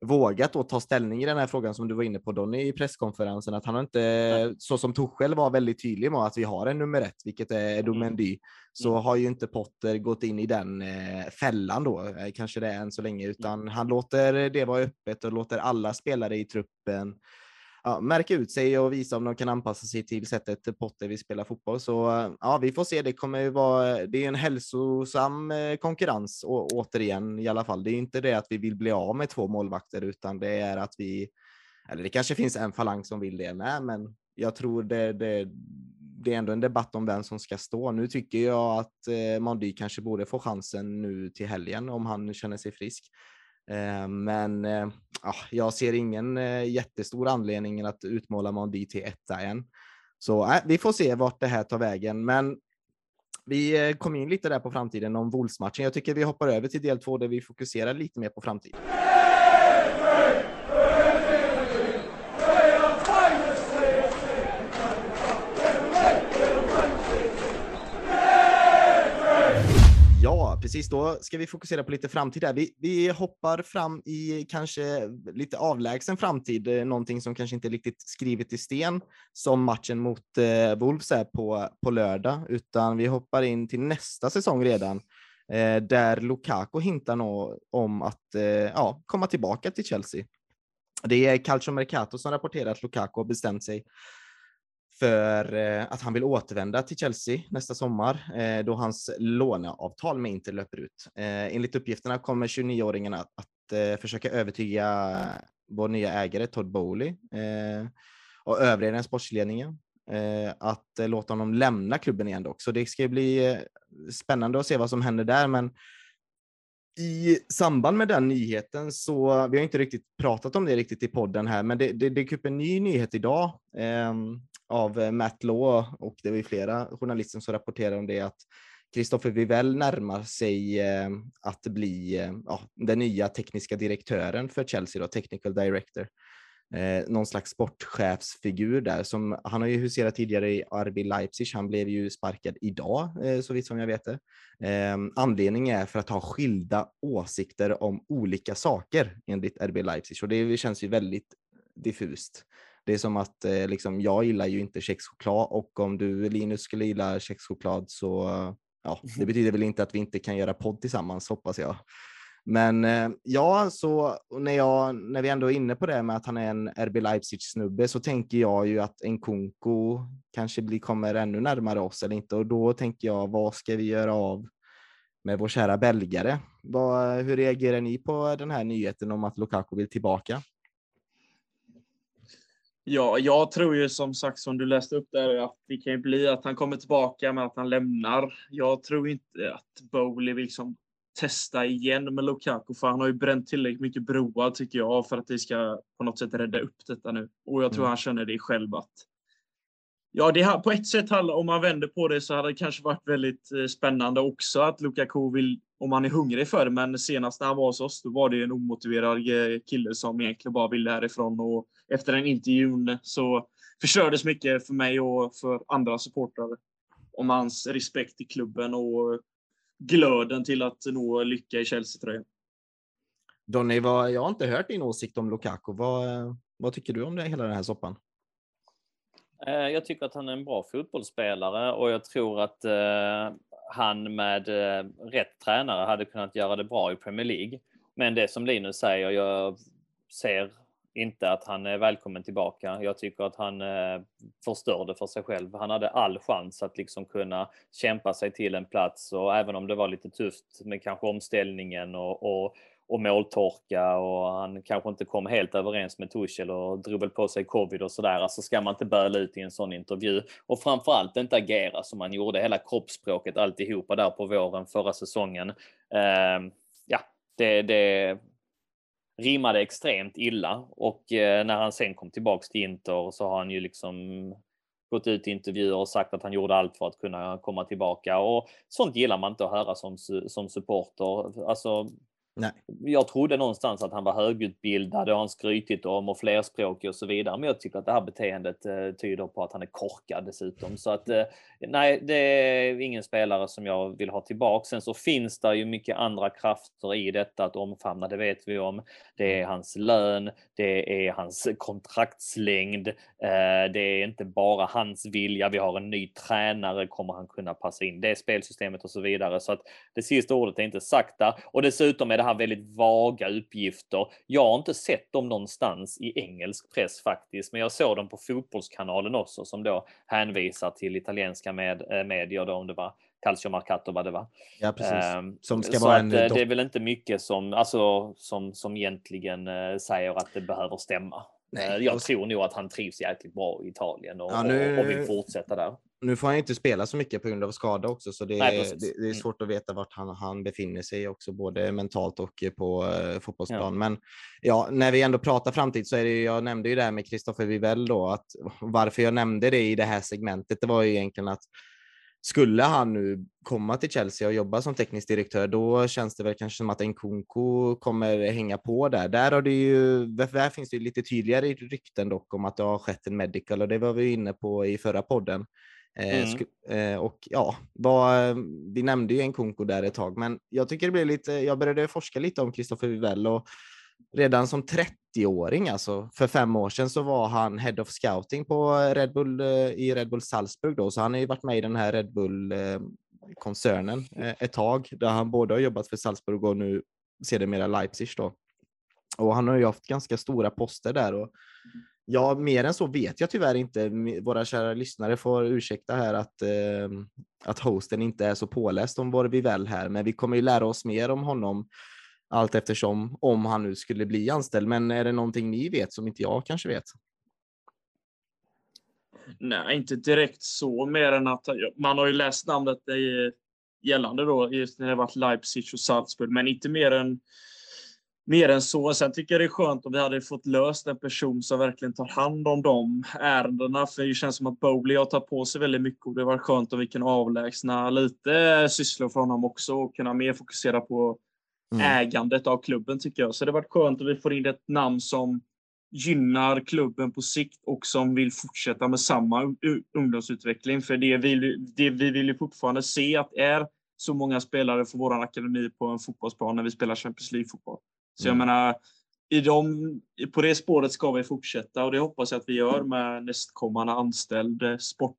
vågat ta ställning i den här frågan som du var inne på Donny i presskonferensen, att han har inte, ja. så som Tuchel var väldigt tydlig med att vi har en nummer ett, vilket är Domendy, mm. så mm. har ju inte Potter gått in i den eh, fällan då, eh, kanske det är än så länge, utan mm. han låter det vara öppet och låter alla spelare i truppen ja, märka ut sig och visa om de kan anpassa sig till sättet Potter vill spela fotboll. Så ja, vi får se. Det kommer ju vara. Det är en hälsosam eh, konkurrens och, återigen i alla fall. Det är inte det att vi vill bli av med två målvakter, utan det är att vi. Eller det kanske finns en falang som vill det med, men jag tror det, det, det är ändå en debatt om vem som ska stå. Nu tycker jag att eh, Mandy kanske borde få chansen nu till helgen om han känner sig frisk. Eh, men eh, ja, jag ser ingen eh, jättestor anledning att utmåla Mondi till etta än. Så vi får se vart det här tar vägen. Men vi kom in lite där på framtiden om Wolves-matchen. Jag tycker vi hoppar över till del två där vi fokuserar lite mer på framtiden. Precis. Då ska vi fokusera på lite framtid här. Vi, vi hoppar fram i kanske lite avlägsen framtid, eh, någonting som kanske inte är riktigt skrivet i sten som matchen mot eh, Wolves är på, på lördag, utan vi hoppar in till nästa säsong redan eh, där Lukaku hintar nå om att eh, ja, komma tillbaka till Chelsea. Det är Calcio Mercato som rapporterar att Lukaku har bestämt sig för eh, att han vill återvända till Chelsea nästa sommar eh, då hans låneavtal med Inter löper ut. Eh, enligt uppgifterna kommer 29-åringen att, att försöka övertyga vår nya ägare Todd Bowley och övriga den sportsledningen att låta honom lämna klubben igen dock. Så det ska bli spännande att se vad som händer där. Men i samband med den nyheten så, vi har inte riktigt pratat om det riktigt i podden här, men det, det dök upp en ny nyhet idag ehm, av eh, Matt Law och det var ju flera journalister som rapporterade om det att Kristoffer Vivell närmar sig eh, att bli eh, ja, den nya tekniska direktören för Chelsea, då, technical director. Eh, någon slags sportchefsfigur där. Som, han har ju huserat tidigare i RB Leipzig. Han blev ju sparkad idag, eh, så vitt som jag vet det. Eh, anledningen är för att ha skilda åsikter om olika saker enligt RB Leipzig och det känns ju väldigt diffust. Det är som att eh, liksom, jag gillar ju inte kexchoklad och om du Linus skulle gilla kexchoklad så ja, det mhm. betyder väl inte att vi inte kan göra podd tillsammans hoppas jag. Men eh, ja, så när, jag, när vi ändå är inne på det med att han är en RB Leipzig-snubbe så tänker jag ju att en Kunko kanske blir, kommer ännu närmare oss eller inte och då tänker jag vad ska vi göra av med vår kära belgare? Vad, hur reagerar ni på den här nyheten om att Lukaku vill tillbaka? Ja, jag tror ju som sagt som du läste upp där att det kan ju bli att han kommer tillbaka men att han lämnar. Jag tror inte att Bowley vill liksom testa igen med Lukaku för han har ju bränt tillräckligt mycket broar tycker jag för att det ska på något sätt rädda upp detta nu. Och jag tror mm. han känner det själv att Ja, det på ett sätt, om man vänder på det så hade det kanske varit väldigt eh, spännande också att Lukaku vill, om han är hungrig för det, men senast när han var hos oss, då var det en omotiverad kille som egentligen bara ville härifrån och efter den intervjun så förstördes mycket för mig och för andra supportrar om hans respekt i klubben och glöden till att nå lycka i Chelsea-tröjan. Donny, vad, jag har inte hört din åsikt om Lukaku. Vad, vad tycker du om det, hela den här soppan? Eh, jag tycker att han är en bra fotbollsspelare och jag tror att eh, han med eh, rätt tränare hade kunnat göra det bra i Premier League. Men det som Linus säger, jag ser inte att han är välkommen tillbaka. Jag tycker att han förstörde för sig själv. Han hade all chans att liksom kunna kämpa sig till en plats och även om det var lite tufft med kanske omställningen och, och och måltorka och han kanske inte kom helt överens med Tuchel och drog väl på sig covid och sådär. Alltså ska man inte böla ut i en sån intervju och framförallt inte agera som man gjorde hela kroppsspråket alltihopa där på våren förra säsongen. Eh, ja, det, det rimmade extremt illa och eh, när han sen kom tillbaks till Inter så har han ju liksom gått ut i intervjuer och sagt att han gjorde allt för att kunna komma tillbaka och sånt gillar man inte att höra som, som supporter. Alltså Nej. Jag trodde någonstans att han var högutbildad, har han skrytit om och flerspråkig och så vidare. Men jag tycker att det här beteendet eh, tyder på att han är korkad dessutom. Så att eh, nej, det är ingen spelare som jag vill ha tillbaka. Sen så finns det ju mycket andra krafter i detta att omfamna, det vet vi om. Det är hans lön, det är hans kontraktslängd, eh, det är inte bara hans vilja. Vi har en ny tränare, kommer han kunna passa in det spelsystemet och så vidare. Så att det sista ordet är inte sagt där. Och dessutom är det här väldigt vaga uppgifter. Jag har inte sett dem någonstans i engelsk press faktiskt, men jag såg dem på Fotbollskanalen också som då hänvisar till italienska med, äh, medier då om det var Calcio Marcato vad det var. Ja, precis. Um, som ska vara en eh, det är väl inte mycket som, alltså, som, som egentligen uh, säger att det behöver stämma. Nej, jag tror nog att han trivs jäkligt bra i Italien och, ja, nu... och vill fortsätta där nu får han inte spela så mycket på grund av skada också, så det, Nej, det, det är mm. svårt att veta vart han, han befinner sig också, både mentalt och på uh, fotbollsplan. Ja. Men ja, när vi ändå pratar framtid så är det, jag nämnde ju det här med Kristoffer Vivell då, att varför jag nämnde det i det här segmentet, det var ju egentligen att skulle han nu komma till Chelsea och jobba som teknisk direktör, då känns det väl kanske som att Nkunku kommer hänga på där. Där, har det ju, där finns det lite tydligare rykten dock om att det har skett en medical och det var vi inne på i förra podden. Eh, mm. Eh, och ja, var, vi nämnde ju en Nkunku där ett tag, men jag tycker det blev lite, jag började forska lite om Christopher Vivell och redan som 30-åring, alltså för fem år sedan, så var han head of scouting på Red Bull eh, i Red Bull Salzburg då, så han har ju varit med i den här Red Bull koncernen ett tag, där han både har jobbat för Salzburg och nu sedermera Leipzig då. Och han har ju haft ganska stora poster där och Ja, mer än så vet jag tyvärr inte. Våra kära lyssnare får ursäkta här att, eh, att hosten inte är så påläst om vad vi väl här, men vi kommer ju lära oss mer om honom allt eftersom om han nu skulle bli anställd. Men är det någonting ni vet som inte jag kanske vet? Nej, inte direkt så mer än att man har ju läst namnet eh, gällande då just när det varit Leipzig och Salzburg, men inte mer än mer än så. Sen tycker jag det är skönt om vi hade fått löst en person som verkligen tar hand om de ärendena. För det känns som att Bowley har tagit på sig väldigt mycket och det var skönt om vi kan avlägsna lite sysslor från honom också och kunna mer fokusera på mm. ägandet av klubben tycker jag. Så det varit skönt att vi får in ett namn som gynnar klubben på sikt och som vill fortsätta med samma ungdomsutveckling. För det vi, det vi vill ju fortfarande se att är så många spelare för vår akademi på en fotbollsplan när vi spelar Champions League-fotboll. Så jag mm. menar, i de, på det spåret ska vi fortsätta och det hoppas jag att vi gör med nästkommande anställd eh, sport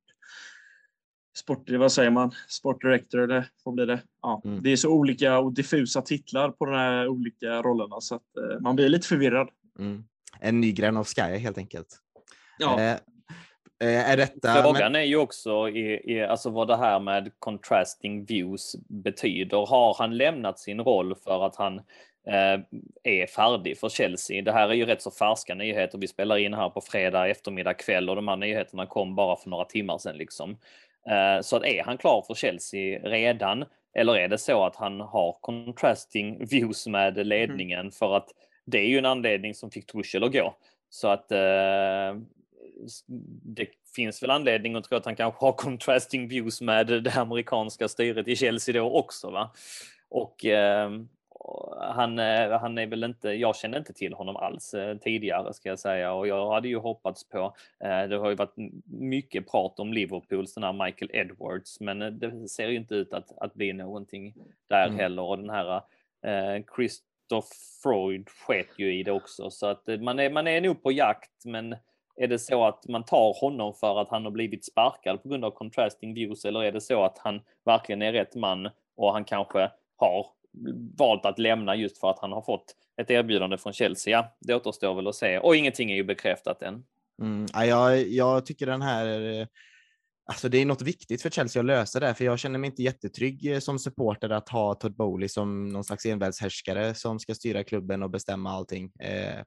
sport, vad säger man, sportdirector eller vad blir det? Ja, mm. Det är så olika och diffusa titlar på de här olika rollerna så att eh, man blir lite förvirrad. Mm. En ny gren av Sky helt enkelt. Ja. Eh, eh är detta, Frågan men... är ju också i, i, alltså vad det här med contrasting views betyder. Har han lämnat sin roll för att han är färdig för Chelsea. Det här är ju rätt så färska nyheter. Vi spelar in här på fredag eftermiddag kväll och de här nyheterna kom bara för några timmar sedan. Liksom. Eh, så att är han klar för Chelsea redan? Eller är det så att han har contrasting views med ledningen mm. för att det är ju en anledning som fick Tuchel att gå. Så att eh, det finns väl anledning att tro att han kanske har contrasting views med det amerikanska styret i Chelsea då också. Va? Och eh, han, eh, han är väl inte, jag känner inte till honom alls eh, tidigare ska jag säga. Och jag hade ju hoppats på, eh, det har ju varit mycket prat om Liverpools den här Michael Edwards. Men det ser ju inte ut att, att bli någonting där mm. heller. Och den här eh, Christoph Freud sket ju i det också. Så att man är, man är nog på jakt. Men är det så att man tar honom för att han har blivit sparkad på grund av contrasting views? Eller är det så att han verkligen är rätt man och han kanske har valt att lämna just för att han har fått ett erbjudande från Chelsea. Ja, det återstår väl att se och ingenting är ju bekräftat än. Mm, jag, jag tycker den här eh, Alltså det är något viktigt för Chelsea att lösa det, för jag känner mig inte jättetrygg eh, som supporter att ha Todd Bowley som någon slags envälshärskare som ska styra klubben och bestämma allting. Eh,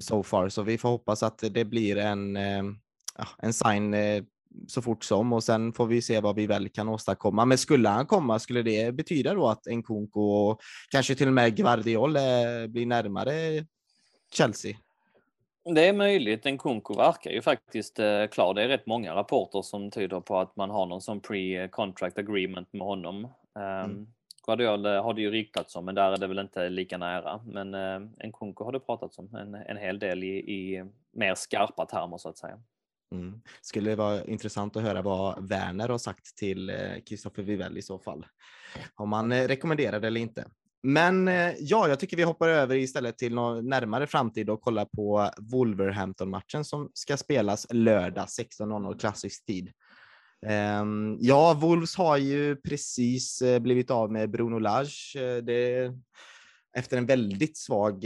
so far, så vi får hoppas att det blir en, eh, en sign eh, så fort som och sen får vi se vad vi väl kan åstadkomma. Men skulle han komma, skulle det betyda då att Nkunku och kanske till och med Guardiol eh, blir närmare Chelsea? Det är möjligt. En Kunko verkar ju faktiskt eh, klar. Det är rätt många rapporter som tyder på att man har någon sån pre-contract agreement med honom. Mm. Um, Guardiol eh, har det ju ryktats om, men där är det väl inte lika nära. Men en Kunko har det pratats om en, en hel del i, i mer skarpa termer så att säga. Mm. Skulle vara intressant att höra vad Werner har sagt till eh, Kristoffer Vivell i så fall. Om han eh, rekommenderar det eller inte. Men eh, ja, jag tycker vi hoppar över istället till någon närmare framtid och kollar på Wolverhampton-matchen som ska spelas lördag 16.00 klassisk tid. Ehm, ja, Wolves har ju precis blivit av med Bruno Lage. Det, efter en väldigt svag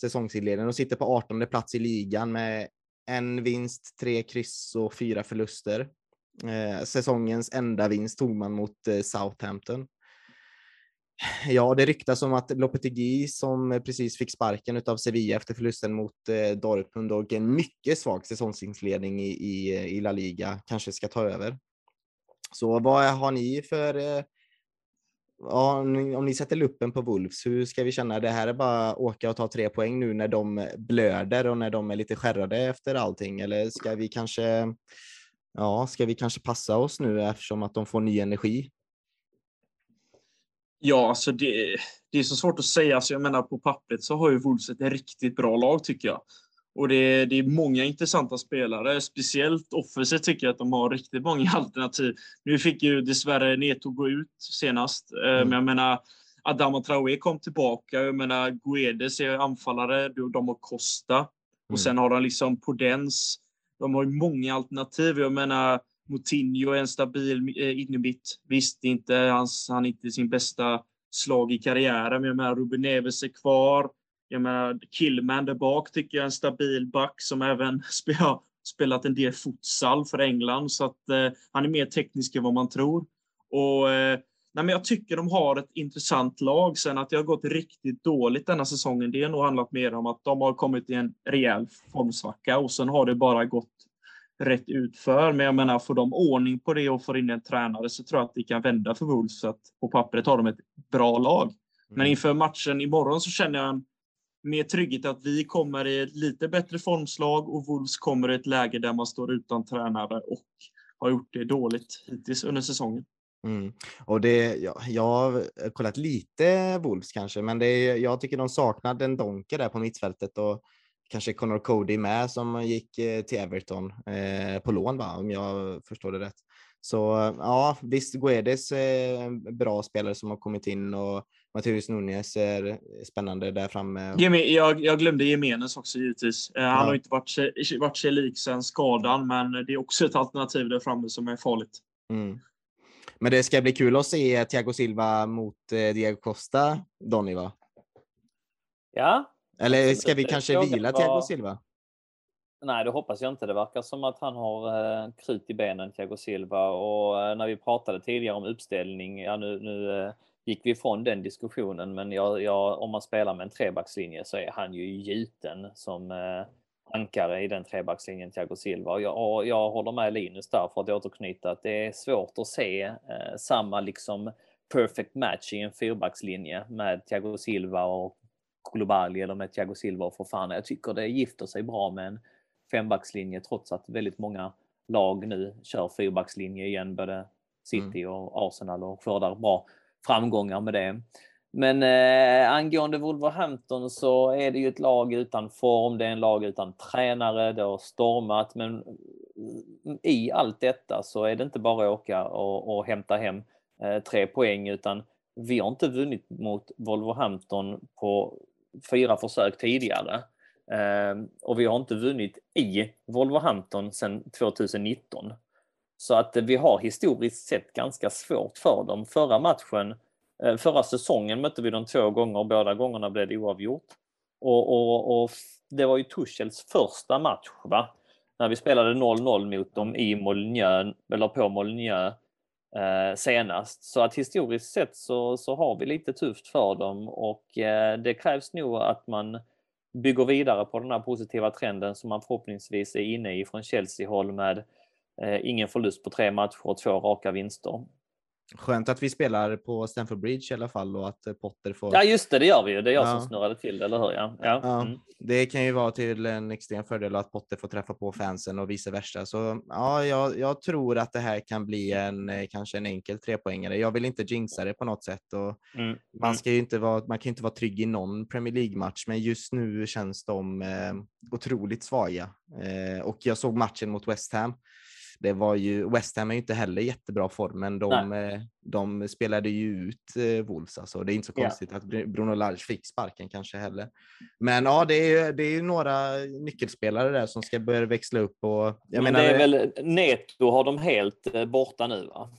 säsongsinledning och sitter på 18 plats i ligan med en vinst, tre kryss och fyra förluster. Eh, säsongens enda vinst tog man mot eh, Southampton. Ja, det ryktas om att Lopetegui som precis fick sparken av Sevilla efter förlusten mot eh, Dortmund och en mycket svag säsongsinledning i, i, eh, i La Liga kanske ska ta över. Så vad har ni för eh, Ja, om ni sätter luppen på Wolves, hur ska vi känna? Det här är bara åka och ta tre poäng nu när de blöder och när de är lite skärrade efter allting. Eller ska vi kanske, ja, ska vi kanske passa oss nu eftersom att de får ny energi? Ja, alltså det, det är så svårt att säga. Alltså jag menar, på pappret så har ju Wolves ett riktigt bra lag tycker jag. Och det, det är många intressanta spelare. Speciellt offensivt tycker jag att de har riktigt många [LAUGHS] alternativ. Nu fick ju dessvärre Neto gå ut senast. Eh, mm. Men jag menar, Adama Traoré kom tillbaka. Jag menar, Guedes är anfallare. De har Costa. Mm. Och sen har de liksom Podens. De har ju många alternativ. Jag menar, Moutinho är en stabil eh, innermitt. Visst, inte hans, han är inte sin bästa slag i karriären, men jag menar Ruben Neves är kvar. Jag menar Killman där bak tycker jag är en stabil back som även [LAUGHS] spelar, spelat en del futsal för England, så att eh, han är mer teknisk än vad man tror. Och eh, nej, men jag tycker de har ett intressant lag. Sen att det har gått riktigt dåligt denna säsongen, det har nog handlat mer om att de har kommit i en rejäl formsvacka och sen har det bara gått rätt utför. Men jag menar, får de ordning på det och får in en tränare så tror jag att det kan vända för Wolves. Så att på pappret har de ett bra lag. Mm. Men inför matchen imorgon så känner jag en mer trygghet att vi kommer i ett lite bättre formslag och Wolves kommer i ett läge där man står utan tränare och har gjort det dåligt hittills under säsongen. Mm. Och det, ja, jag har kollat lite Wolves kanske, men det, jag tycker de saknar en Donker där på mittfältet och kanske Connor Cody med som gick eh, till Everton eh, på lån, va? om jag förstår det rätt. Så ja, visst, Guedes är en bra spelare som har kommit in och Matteus Nunez är spännande där framme. Jag, jag glömde Jimenez också givetvis. Eh, han ja. har inte varit sig, varit sig lik sen skadan, men det är också ett alternativ där framme som är farligt. Mm. Men det ska bli kul att se Thiago Silva mot Diego Costa, Donny, va? Ja, eller ska vi kanske vila Thiago Silva? Nej, det hoppas jag inte. Det verkar som att han har eh, krut i benen, Thiago Silva. Och eh, när vi pratade tidigare om uppställning, ja nu, nu eh, gick vi ifrån den diskussionen, men jag, jag, om man spelar med en trebackslinje så är han ju gjuten som eh, ankare i den trebackslinjen, Thiago Silva. Och jag, och jag håller med Linus där för att återknyta att det är svårt att se eh, samma liksom perfect match i en fyrbackslinje med Thiago Silva och Koulibaly eller med Thiago Silva och Fofana. Jag tycker det gifter sig bra med en fembackslinje trots att väldigt många lag nu kör fyrbackslinje igen, både City mm. och Arsenal och skördar bra framgångar med det. Men eh, angående Wolverhampton så är det ju ett lag utan form, det är en lag utan tränare, det har stormat, men eh, i allt detta så är det inte bara att åka och, och hämta hem eh, tre poäng utan vi har inte vunnit mot Wolverhampton på fyra försök tidigare. Eh, och vi har inte vunnit i Wolverhampton sedan 2019. Så att vi har historiskt sett ganska svårt för dem. Förra matchen eh, förra säsongen mötte vi dem två gånger, båda gångerna blev det oavgjort. Och, och, och det var ju Tuchels första match, va? När vi spelade 0-0 mot dem i Molnjö, eller på Molnjö eh, senast. Så att historiskt sett så, så har vi lite tufft för dem och eh, det krävs nog att man bygger vidare på den här positiva trenden som man förhoppningsvis är inne i från Chelsea-håll med ingen förlust på tre matcher och två raka vinster. Skönt att vi spelar på Stamford Bridge i alla fall och att Potter får... Ja just det, det gör vi ju. Det är jag ja. som snurrade till det, eller hur? Ja. Ja. ja. Mm. Det kan ju vara till en extrem fördel att Potter får träffa på fansen och vice versa. Så ja, jag, jag tror att det här kan bli en eh, kanske en enkel trepoängare. Jag vill inte jinxa det på något sätt och mm. man mm. ska ju inte vara, man kan inte vara trygg i någon Premier League-match, men just nu känns de eh, otroligt svaga. Eh, och jag såg matchen mot West Ham det var ju, West Ham är ju inte heller jättebra form, men de, eh, de spelade ju ut eh, Wolves. Alltså. Det är inte så konstigt ja. att Bruno Lage fick sparken kanske heller. Men ja, det är ju, det är ju några nyckelspelare där som ska börja växla upp. Och, men menar, det är väl Neto har de helt eh, borta nu va?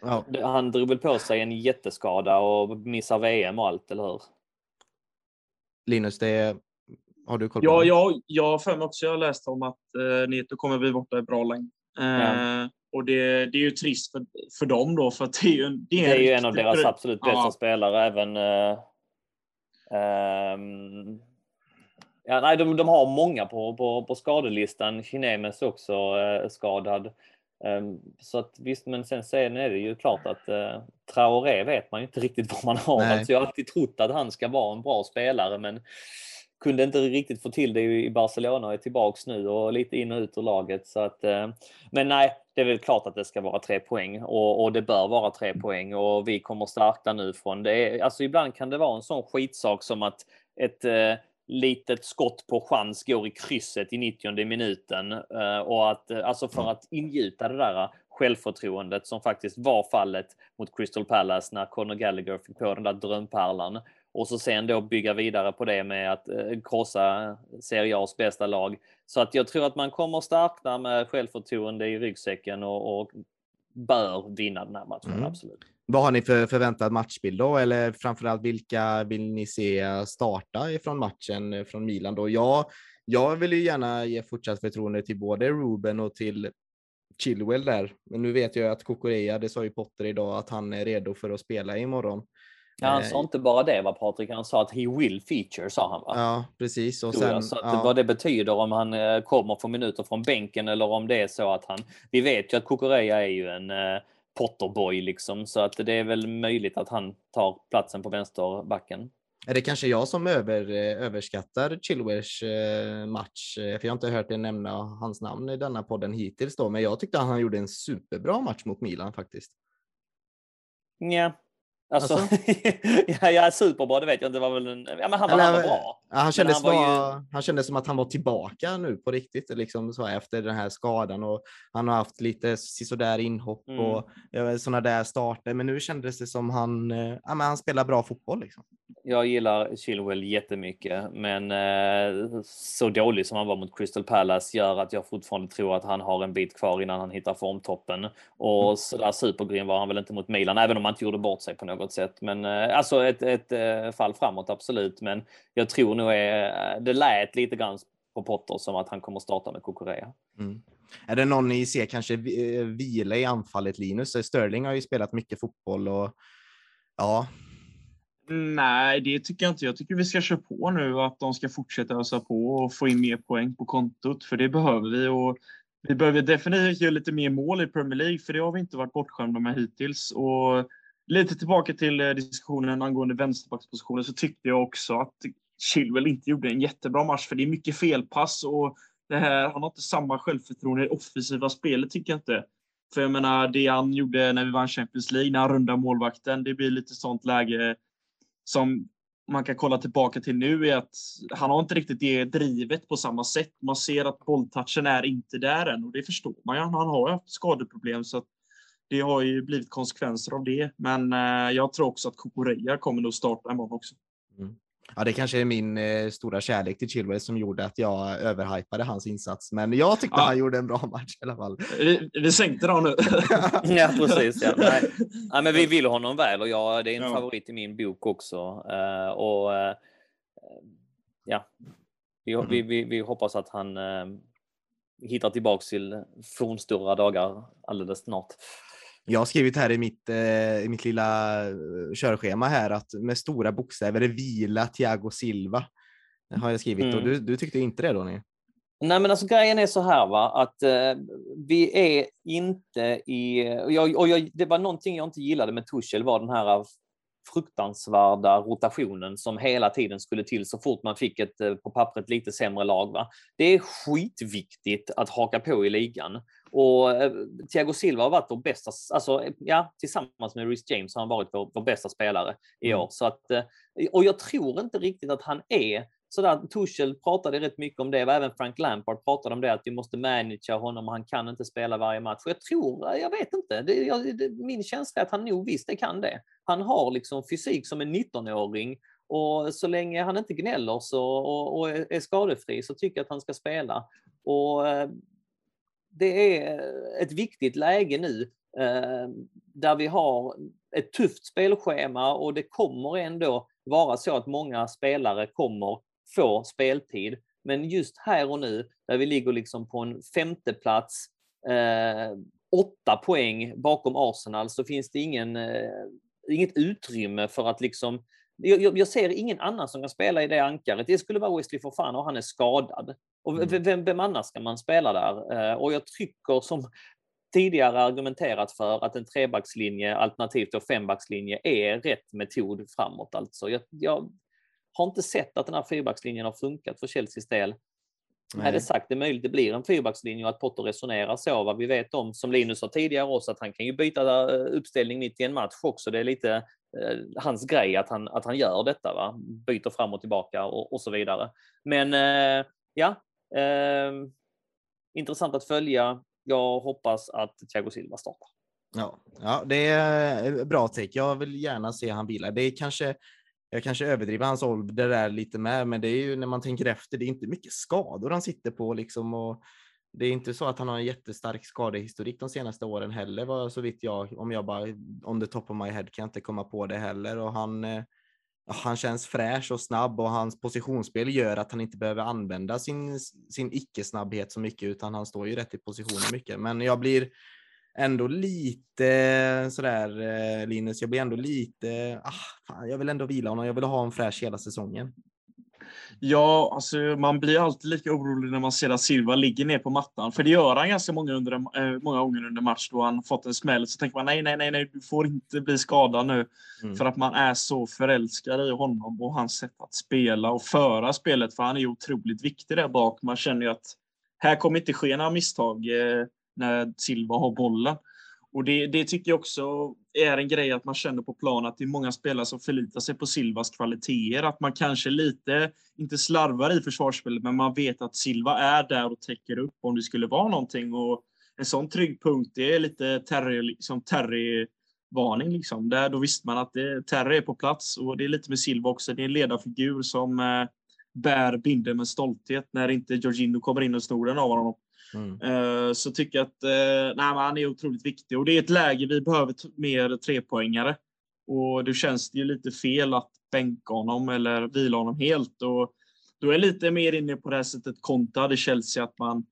Ja. Han drog väl på sig en jätteskada och missar VM och allt, eller hur? Linus, det är har du koll på ja, det? Ja, jag har för mig också. Jag har läst om att eh, Neto kommer bli borta bra länge. Eh, ja. Och det, det är ju trist för, för dem då, för att det är ju, det är, det är ju en av deras absolut bästa ja. spelare. Även eh, um, ja, nej, de, de har många på, på, på skadelistan. Chinemes också eh, skadad. Um, så att visst, men sen, sen är det ju klart att uh, Traoré vet man ju inte riktigt [LAUGHS] vad man har. Alltså, jag har alltid trott att han ska vara en bra spelare, men kunde inte riktigt få till det i Barcelona och är tillbaks nu och lite in och ut ur laget. Så att, eh, men nej, det är väl klart att det ska vara tre poäng och, och det bör vara tre poäng och vi kommer starta nu från det. Alltså ibland kan det vara en sån skitsak som att ett eh, litet skott på chans går i krysset i 90 minuten eh, och att eh, alltså för att ingjuta det där eh, självförtroendet som faktiskt var fallet mot Crystal Palace när Conor Gallagher fick på den där drömpärlan och så sen då bygga vidare på det med att eh, krossa Serie A's bästa lag. Så att jag tror att man kommer starka med självförtroende i ryggsäcken och, och bör vinna den här matchen, mm. absolut. Vad har ni för förväntad matchbild då? Eller framförallt vilka vill ni se starta ifrån matchen från Milan då? Jag, jag vill ju gärna ge fortsatt förtroende till både Ruben och till Chilwell där. Men nu vet jag att Kokorea, det sa ju Potter idag, att han är redo för att spela imorgon. Ja, han sa eh, inte bara det va Patrik, han sa att he will feature sa han va? Ja, precis. Och sen, så ja. vad det betyder om han eh, kommer få minuter från bänken eller om det är så att han... Vi vet ju att Kukureya är ju en eh, Potterboy liksom, så att det är väl möjligt att han tar platsen på vänsterbacken. Är det kanske jag som över, överskattar Chilwers match? För jag har inte hört er nämna hans namn i denna podden hittills då, men jag tyckte att han gjorde en superbra match mot Milan faktiskt. Ja, Alltså, alltså? [LAUGHS] ja, ja, superbra, det vet jag inte. Var väl en, ja, men han, Eller, han var bra. han, kändes han, var ju... han kändes som att han var tillbaka nu på riktigt, liksom så efter den här skadan. Och han har haft lite sisådär inhopp mm. och sådana där starter. Men nu kändes det som han, eh, ja, men han spelar bra fotboll. Liksom. Jag gillar Chilwell jättemycket, men eh, så dålig som han var mot Crystal Palace gör att jag fortfarande tror att han har en bit kvar innan han hittar formtoppen. Och mm. sådär supergrym var han väl inte mot Milan, även om han inte gjorde bort sig på något sätt. Men eh, alltså ett, ett eh, fall framåt, absolut. Men jag tror nog är, det lät lite grann på Potter som att han kommer starta med Kukurea. Mm. Är det någon ni ser kanske vila i anfallet Linus? Sterling har ju spelat mycket fotboll och ja, Nej, det tycker jag inte. Jag tycker vi ska köra på nu att de ska fortsätta ösa på och få in mer poäng på kontot, för det behöver vi. Och vi behöver definitivt göra lite mer mål i Premier League, för det har vi inte varit bortskämda med hittills. Och lite tillbaka till eh, diskussionen angående vänsterbackspositionen så tyckte jag också att Chilwell inte gjorde en jättebra match, för det är mycket felpass och det här, han har inte samma självförtroende i det offensiva spelet tycker jag inte. För jag menar, det han gjorde när vi vann Champions League, när han rundade målvakten, det blir lite sånt läge som man kan kolla tillbaka till nu är att han har inte riktigt det drivet på samma sätt. Man ser att bolltouchen är inte där än och det förstår man ju. Han har haft skadeproblem så att det har ju blivit konsekvenser av det. Men eh, jag tror också att Kokoreya kommer nog starta imorgon också. Mm. Ja, det kanske är min eh, stora kärlek till Chilwell som gjorde att jag överhypade hans insats. Men jag tyckte Ja. han gjorde en bra match i alla fall. Vi, vi sänkte dem nu. [LAUGHS] Ja, precis. Ja. Nej. Nej, men vi vill honom väl och jag, det är en Ja. favorit i min bok också. Eh, och eh, ja, vi, Mm. vi, vi, vi hoppas att han eh, hittar tillbaks till fornstora dagar alldeles snart. Jag har skrivit här i mitt, eh, i mitt lilla eh, körschema här att med stora bokstäver vila Thiago Silva. Det har jag skrivit och Mm. du, du tyckte inte det Donny? Nej, men alltså grejen är så här va, att eh, vi är inte i... Och jag, och jag, det var någonting jag inte gillade med Tuchel var den här fruktansvärda rotationen som hela tiden skulle till så fort man fick ett eh, på pappret lite sämre lag. Va? Det är skitviktigt att haka på i ligan. Och eh, Thiago Silva har varit vår bästa, alltså ja, tillsammans med Rhys James har han varit vår, vår bästa spelare i Mm. år. Så att, eh, och jag tror inte riktigt att han är sådär, Tuchel pratade rätt mycket om det, och även Frank Lampard pratade om det, att vi måste managera honom och han kan inte spela varje match. Och jag tror, jag vet inte, det, jag, det, min känsla är att han nog visst det kan det. Han har liksom fysik som en 19-åring och så länge han inte gnäller så, och, och är skadefri så tycker jag att han ska spela. Och eh, det är eh, ett viktigt läge nu eh, där vi har ett tufft spelschema och det kommer ändå vara så att många spelare kommer få speltid. Men just här och nu, där vi ligger liksom på en femte plats, eh, åtta poäng bakom Arsenal, så finns det ingen, eh, inget utrymme för att liksom jag, jag- ser ingen annan som kan spela i det ankaret. Det skulle vara Wesley Fofana och han är skadad. Och Mm. vem, vem annars ska man spela där? Eh, och jag tycker som tidigare argumenterat för att en trebackslinje alternativt då fembackslinje är rätt metod framåt. Alltså. Jag, jag har inte sett att den här fyrbackslinjen har funkat för Chelseas del. Med det sagt, det är möjligt det blir en fyrbackslinje och att Potter resonerar så. Vad vi vet om, som Linus sa tidigare också, att han kan ju byta eh, uppställning mitt i en match också. Det är lite Eh, hans grej att han, att han gör detta. Va? Byter fram och tillbaka och, och så vidare. Men eh, ja, eh, intressant att följa. Jag hoppas att Thiago Silva startar. Ja, ja, det är bra take. Jag vill gärna se han vila. Det är kanske, jag kanske överdriver hans ålder där lite med, men det är ju när man tänker efter, det är inte mycket skador han sitter på liksom och det är inte så att han har en jättestark skadehistorik de senaste åren heller, så vitt jag, om jag bara on the top of my head kan jag inte komma på det heller och han eh, han känns fräsch och snabb och hans positionsspel gör att han inte behöver använda sin, sin icke-snabbhet så mycket utan han står ju rätt i positionen mycket. Men jag blir ändå lite sådär eh, Linus, jag blir ändå lite, ah, fan, jag vill ändå vila honom, jag vill ha honom fräsch hela säsongen. Ja, alltså man blir alltid lika orolig när man ser att Silva ligger ner på mattan. För det gör han ganska många, under, eh, många gånger under match då han fått en smäll. Så tänker man nej, nej, nej, nej, du får inte bli skadad nu. Mm. För att man är så förälskad i honom och hans sätt att spela och föra spelet. För han är ju otroligt viktig där bak. Man känner ju att här kommer inte ske några misstag eh, när Silva har bollen. Och det, det tycker jag också är en grej att man känner på plan att det är många spelare som förlitar sig på Silvas kvaliteter. Att man kanske lite, inte slarvar i försvarsspelet, men man vet att Silva är där och täcker upp om det skulle vara någonting. Och en sån trygg punkt, det är lite Terry, liksom Terry varning liksom. Där, då visste man att det, Terry är på plats och det är lite med Silva också. Det är en ledarfigur som eh, bär binden med stolthet när inte Jorginho kommer in och snor den av honom. Mm. Eh, så tycker jag att eh, nej, han är otroligt viktig och det är ett läge vi behöver mer trepoängare. Och då känns det ju lite fel att bänka honom eller vila honom helt. Och då är jag lite mer inne på det här sättet kontra hade Chelsea, att man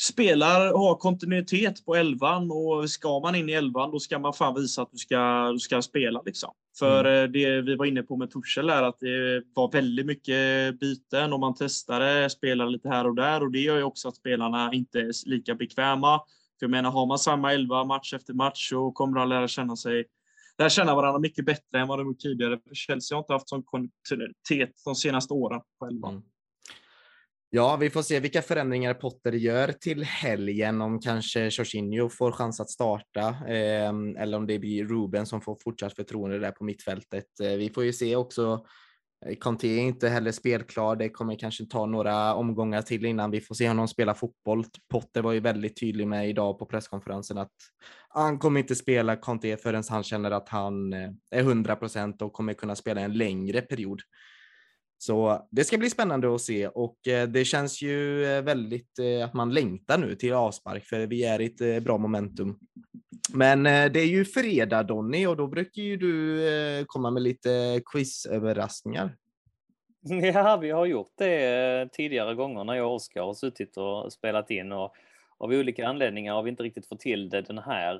spelar, har kontinuitet på elvan och ska man in i elvan då ska man fan visa att du ska, du ska spela. Liksom. För eh, det vi var inne på med Torshäll är att det var väldigt mycket byten och man testade, spelade lite här och där och det gör ju också att spelarna inte är lika bekväma. För jag menar, har man samma elva match efter match så kommer de lära känna sig lära känna varandra mycket bättre än vad de gjort tidigare. För Chelsea har inte haft sån kontinuitet de senaste åren själva. Mm. Ja, vi får se vilka förändringar Potter gör till helgen, om kanske Jorginho får chans att starta eh, eller om det blir Ruben som får fortsatt förtroende där på mittfältet. Eh, vi får ju se också. Eh, Conte är inte heller spelklar. Det kommer kanske ta några omgångar till innan vi får se honom spela fotboll. Potter var ju väldigt tydlig med idag på presskonferensen att han kommer inte spela Conte förrän han känner att han eh, är 100 procent och kommer kunna spela en längre period. Så det ska bli spännande att se och eh, det känns ju eh, väldigt eh, att man längtar nu till avspark för vi är i ett bra momentum. Men det är ju fredag Donny och då brukar ju du komma med lite quizöverraskningar. [LAUGHS] Ja, vi har gjort det tidigare gånger när jag och Oskar har suttit och spelat in och av olika anledningar har vi inte riktigt fått till det den här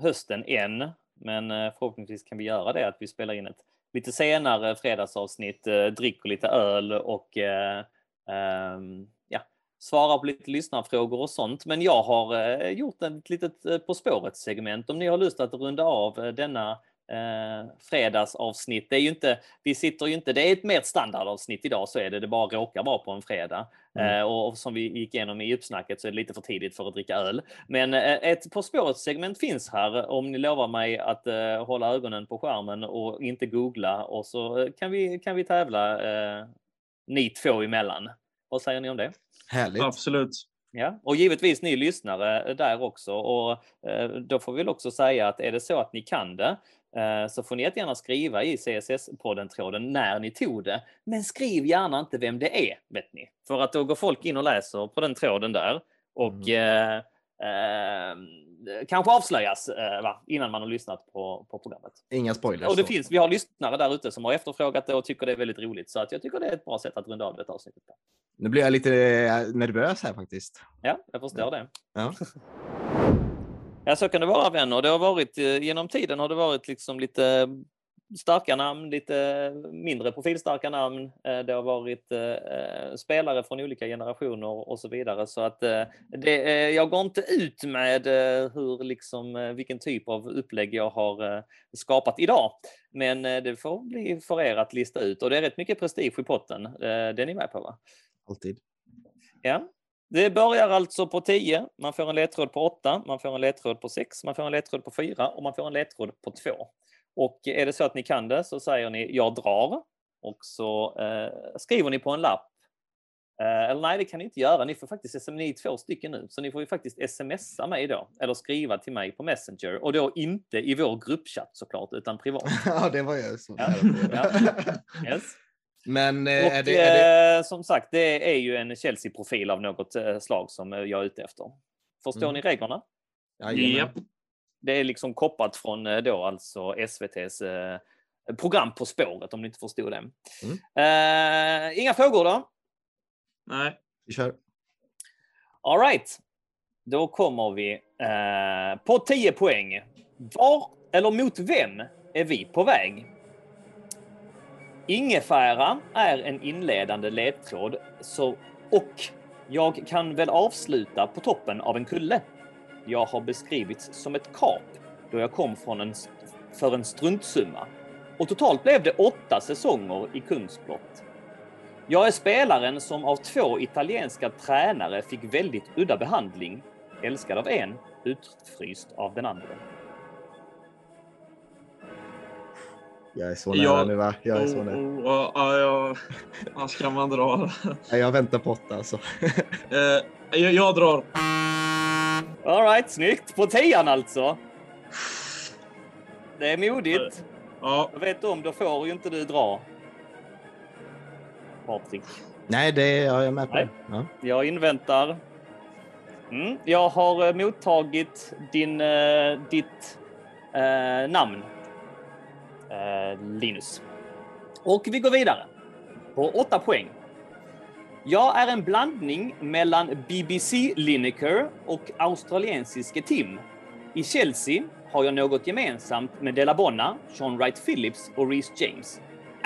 hösten än. Men förhoppningsvis kan vi göra det, att vi spelar in ett lite senare fredagsavsnitt, eh, dricker lite öl och eh, ehm, ja, svarar på lite lyssnarfrågor och sånt. Men jag har eh, gjort ett litet eh, På spåret-segment om ni har lust att runda av eh, denna eh, fredagsavsnitt. Det är ju inte, vi sitter ju inte, det är ett mer standardavsnitt idag så är det, det bara råkar vara på en fredag. Mm. Eh, och, och som vi gick igenom i uppsnacket så är det lite för tidigt för att dricka öl. Men eh, ett På spåret-segment finns här om ni lovar mig att eh, hålla ögonen på skärmen och inte googla och så eh, kan vi, kan vi tävla eh, ni två emellan. Vad säger ni om det? Härligt. Absolut. Ja, och givetvis ni lyssnare där också. Och eh, då får vi väl också säga att är det så att ni kan det eh, så får ni jättegärna skriva i CSS-podden-tråden när ni tog det. Men skriv gärna inte vem det är, vet ni. För att då går folk in och läser på den tråden där och eh, eh, kanske avslöjas eh, innan man har lyssnat på, på programmet. Inga spoilers. Och det så. finns, vi har lyssnare där ute som har efterfrågat det och tycker det är väldigt roligt. Så att jag tycker det är ett bra sätt att runda av detta avsnittet. Nu blir jag lite eh, nervös här faktiskt. Ja, jag förstår det. Ja. [LAUGHS] Ja, så kan det vara vänner. Det har varit eh, genom tiden har det varit liksom lite starka namn, lite mindre profilstarka namn. Eh, Det har varit eh, spelare från olika generationer och så vidare. Så att eh, det, eh, jag går inte ut med hur, liksom, vilken typ av upplägg jag har skapat idag. Men det får bli för er att lista ut och det är rätt mycket prestige i potten. Det är ni med på va? Alltid. Ja. Det börjar alltså på 10, man får en ledtråd på 8, man får en ledtråd på 6, man får en ledtråd på 4 och man får en ledtråd på 2. Och är det så att ni kan det så säger ni jag drar och så eh, skriver ni på en lapp. Eh, eller nej, det kan ni inte göra. Ni får faktiskt ni är två stycken nu, så ni får ju faktiskt smsa mig då eller skriva till mig på Messenger och då inte i vår gruppchatt såklart utan privat. [LAUGHS] ja, det var jag så. Ja, ja. Yes. Men eh, Och är det, är det, eh, som sagt, det är ju en Chelsea-profil av något eh, slag som jag är ute efter. Förstår Mm. ni reglerna? Jajamän. Japp. Det är liksom kopplat från då alltså SVTs program På spåret om ni inte förstod det. Mm. Eh, inga frågor då? Nej. Vi kör. All right. Då kommer vi eh, på 10 poäng. Var eller mot vem är vi på väg? Ingefära är en inledande ledtråd så, och jag kan väl avsluta på toppen av en kulle. Jag har beskrivits som ett kap då jag kom från en, för en struntsumma. Och totalt blev det åtta säsonger i Kungsblott. Jag är spelaren som av två italienska tränare fick väldigt udda behandling. Älskad av en, utfryst av den andra. Jag är så nära Ja. nu va? Jag är så Oh, nära. oh, ja, ja, ja. Vad ska man dra? Jag väntar på åtta alltså. [LAUGHS] Eh, jag, jag drar. All right, snyggt. På tian alltså. Det är modigt. Ja, Jag vet om, då får ju inte du dra. Patrik. Nej, det är jag är med på. Nej. Ja. Jag inväntar. Mm, jag har eh, mottagit din, eh, ditt eh, namn. Eh, Linus. Och vi går vidare. På åtta poäng. Jag är en blandning mellan BBC Lineker och australiensiske Tim. I Chelsea har jag något gemensamt med Della Bonna, Sean Wright Phillips och Reece James.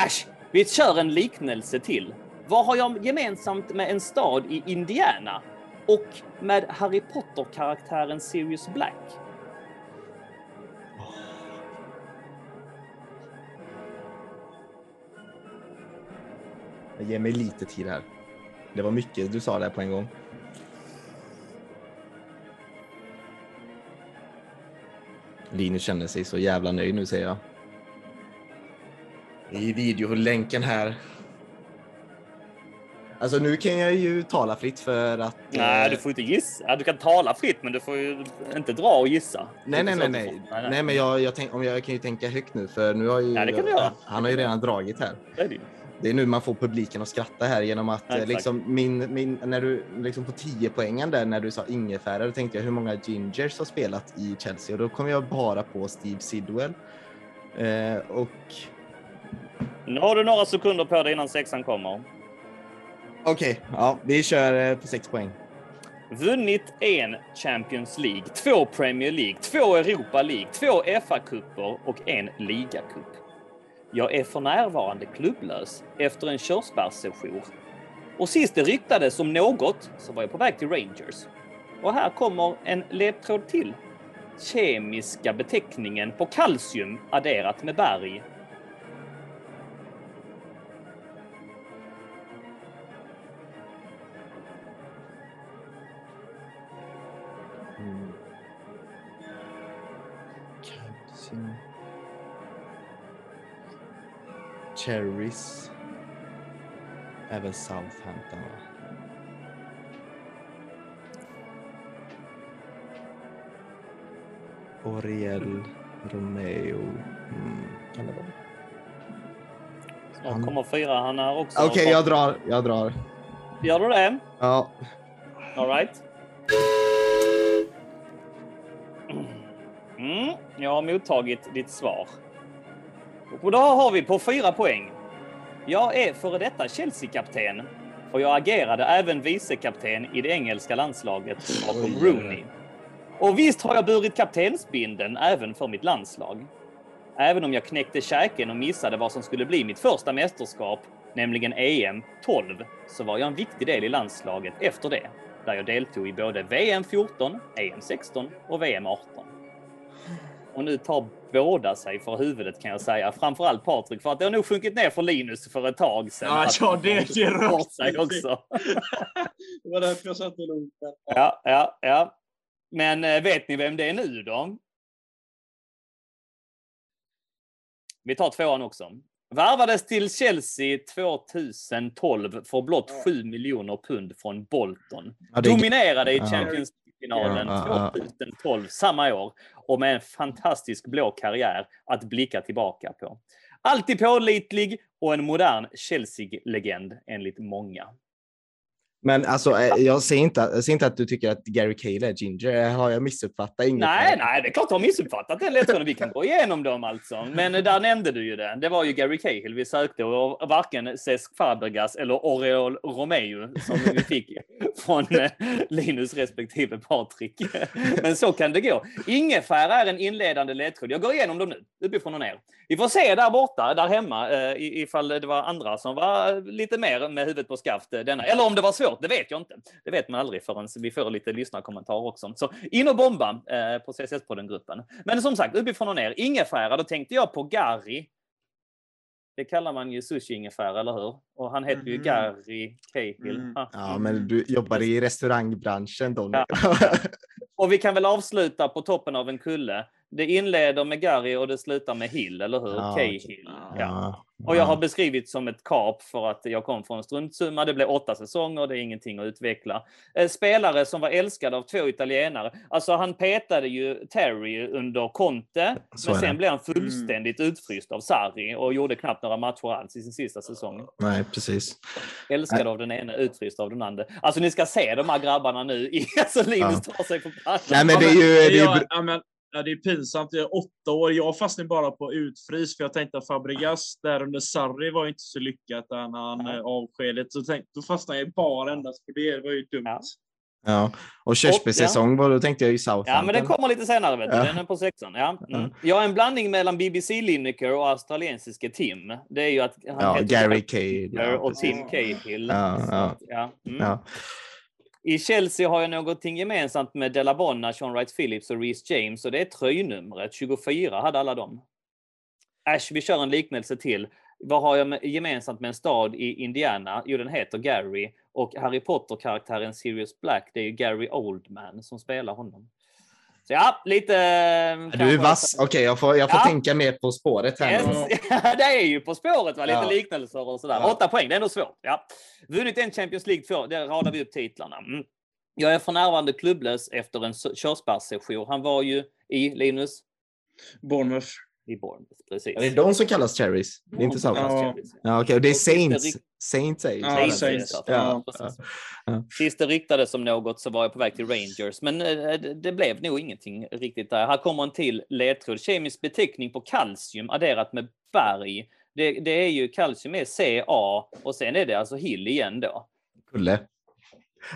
Äsch, vi kör en liknelse till. Vad har jag gemensamt med en stad i Indiana? Och med Harry Potter-karaktären Sirius Black? Jag ger mig lite tid här. Det var mycket du sa där på en gång. Linus känner sig så jävla nöjd nu säger jag. I videolänken här. Alltså nu kan jag ju tala fritt för att... Nej, eh, du får inte gissa. Du kan tala fritt, men du får ju inte dra och gissa. Nej, nej, nej, nej. får- Nej, men jag, jag, tänk, om jag kan ju tänka högt nu för nu har ju... Ja. Han har ju redan dragit här. Det är det. Det är nu man får publiken att skratta här genom att Ja, eh, liksom min, min, när du liksom på 10 poängen där när du sa ingefära, då tänkte jag hur många gingers har spelat i Chelsea och då kom jag bara på Steve Sidwell. Eh, och Nu har du några sekunder på dig innan sexan kommer. okej, ja, vi kör eh, på 6 poäng. Vunnit en Champions League, två Premier League, två Europa League, två FA-cuper och en ligacup. Jag är för närvarande klubblös efter en körsbärssejour. Och sist det ryktades om något så var jag på väg till Rangers. Och här kommer en ledtråd till. Kemiska beteckningen på kalcium adderat med berg. Mm. Cherries. Är väl Southampton va? Oriel Romeo. Mm. Kan det vara? Snart kommer fyra han här också. Okej, jag drar. Jag drar. Gör du det? Ja. All right. Mm, jag har mottagit ditt svar. Och då har vi på fyra poäng. Jag är före detta Chelsea-kapten och jag agerade även vicekapten i det engelska landslaget bakom. Rooney. Och visst har jag burit kaptensbindeln även för mitt landslag. Även om jag knäckte käken och missade vad som skulle bli mitt första mästerskap, nämligen EM 12, så var jag en viktig del i landslaget efter det, där jag deltog i både VM 14, EM 16 och VM 18. Och nu tar båda sig för huvudet kan jag säga. Framförallt Patrik, för att det har nog sjunkit ner för Linus för ett tag sedan. Ja, ja, det- är bort rakt. sig också. [LAUGHS] Det var därför jag satte lugnt. Ja, ja, ja. Men eh, vet ni vem det är nu då? Vi tar tvåan också. Värvades till Chelsea 2012 för blott 7 miljoner pund från Bolton. Ja, Dominerade i. Champions Ja, ja. 2012, samma år. Och med en fantastisk blå karriär att blicka tillbaka på. Alltid pålitlig och en modern Chelsea-legend enligt många. Men alltså, eh, jag ser, inte, jag ser inte att du tycker att Gary Cahill är ginger. Har jag missuppfattat inget? Nej, nej, det är klart du har missuppfattat den ledtråden. Vi kan gå igenom dem alltså. Men eh, där nämnde du ju det. Det var ju Gary Cahill vi sökte och varken Cesc Fabregas eller Oriol Romeo som vi fick [LAUGHS] från eh, Linus respektive Patrik. Men så kan det gå. Ingefära är en inledande ledtråd. Jag går igenom dem nu, uppifrån och ner. Vi får se där borta, där hemma, eh, ifall det var andra som var lite mer med huvudet på skaft. eh, Denna. Eller om det var svårt, det vet jag inte. Det vet man aldrig förrän vi får lite lyssnarkommentarer också. Så in och bomba eh, på CSS-podden-gruppen. Men som sagt, uppifrån och ner. Ingefära, då tänkte jag på Gary. Det kallar man ju sushi-ingefära, eller hur? Och han heter ju Mhm. Gary Cahill. Mm. Ja, men du jobbar i restaurangbranschen Donny. Ja. [LAUGHS] Och vi kan väl avsluta på toppen av en kulle. Det inleder med Gary och det slutar med Hill, eller hur? Ja, Cahill. Ja. Ja. Och jag har beskrivit som ett kap för att jag kom från en struntsumma. Det blev åtta säsonger, det är ingenting att utveckla. Eh, Spelare som var älskade av två italienare. Alltså han petade ju Terry under Conte, Så men sen blev han fullständigt utfryst av Sarri och gjorde knappt några matcher alls i sin sista säsong. Nej, precis. Älskad av den ena, utfryst av den andra. Alltså ni ska se de här grabbarna nu. i- [LAUGHS] Alltså Linus tar sig på pannan. Nej, men det är Ja, ju... Det är ju ja, ja, men, ja, det är pinsamt. Jag är åtta år. Jag fastnade bara på utfrys för jag tänkte att Fabregas där under Sarri var inte så lyckat där när han Ja. ja. avskedet. Så tänkte, då fastnade jag bara endast på det. Det var ju dumt. Ja. ja. Och körsbärssäsong, var då tänkte jag ju Ja, men den Southampton. kommer lite senare. Vet du. Ja. Den är på sexan. Ja. Mm. Ja. Jag är en blandning mellan BBC Lineker och australiensiske Tim. Det är ju att han Ja, heter Gary Cahill. Och Ja, Tim Cahill. Ja, ja. ja. Mm. I Chelsea har jag någonting gemensamt med Delabonna, Sean Wright Phillips och Reece James och det är tröjnumret. 24 hade alla dem. Ash, vi kör en liknelse till. Vad har jag gemensamt med en stad i Indiana? Jo, den heter Gary. Och Harry Potter-karaktären Sirius Black, det är ju Gary Oldman som spelar honom. Så ja, lite... Du är vass. Okej, jag får, jag får Ja. tänka mer på spåret här. Yes. [LAUGHS] det är ju På spåret, va? lite Ja. liknelser och sådär. Ja. Åtta poäng, det är ändå svårt. Ja. Vunnit en Champions League två, där radar vi upp titlarna. Mm. Jag är för närvarande klubblös efter en körsbärssejour. Han var ju i, Linus, Bournemouth. I Bournemouth, precis. Ja, det är de som kallas cherries. Det är inte samma. Ja. Ja. Och det är Saints. Saints är ju Ja, Saints, ja, Ja, ja. Sist det ryktades som något så var jag på väg till Rangers, men eh, det- det blev nog ingenting riktigt där. Här kommer en till ledtråd. Kemisk beteckning på kalcium adderat med berg. Det, det är ju kalcium är Ca och sen är det alltså hill igen då. Kulle.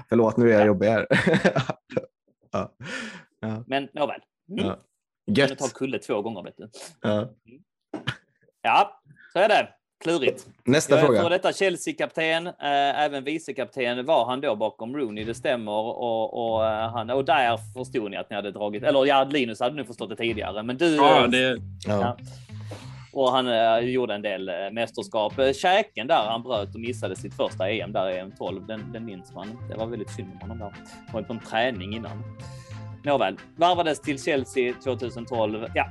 Förlåt, nu är jag jobbig här. [LAUGHS] ja. Ja. Men nåväl. Mm. Ja. Kan du ta Gött. kulle två gånger vet du. Ja. Ja, så är det. Klurigt. Nästa Jag är före fråga. detta Chelsea-kapten, eh, även vicekapten var han då bakom Rooney, det stämmer. Och, och, eh, han, och där förstod ni att ni hade dragit, eller ja, Linus hade nu förstått det tidigare, men du... Ja, det, Ja. Och han eh, gjorde en del eh, mästerskap. Eh, käken där han bröt och missade sitt första EM där EM 12, den, den minns man. Det var väldigt synd om honom där. Var på en träning innan. Nåväl, varvades till Chelsea 2012. Ja,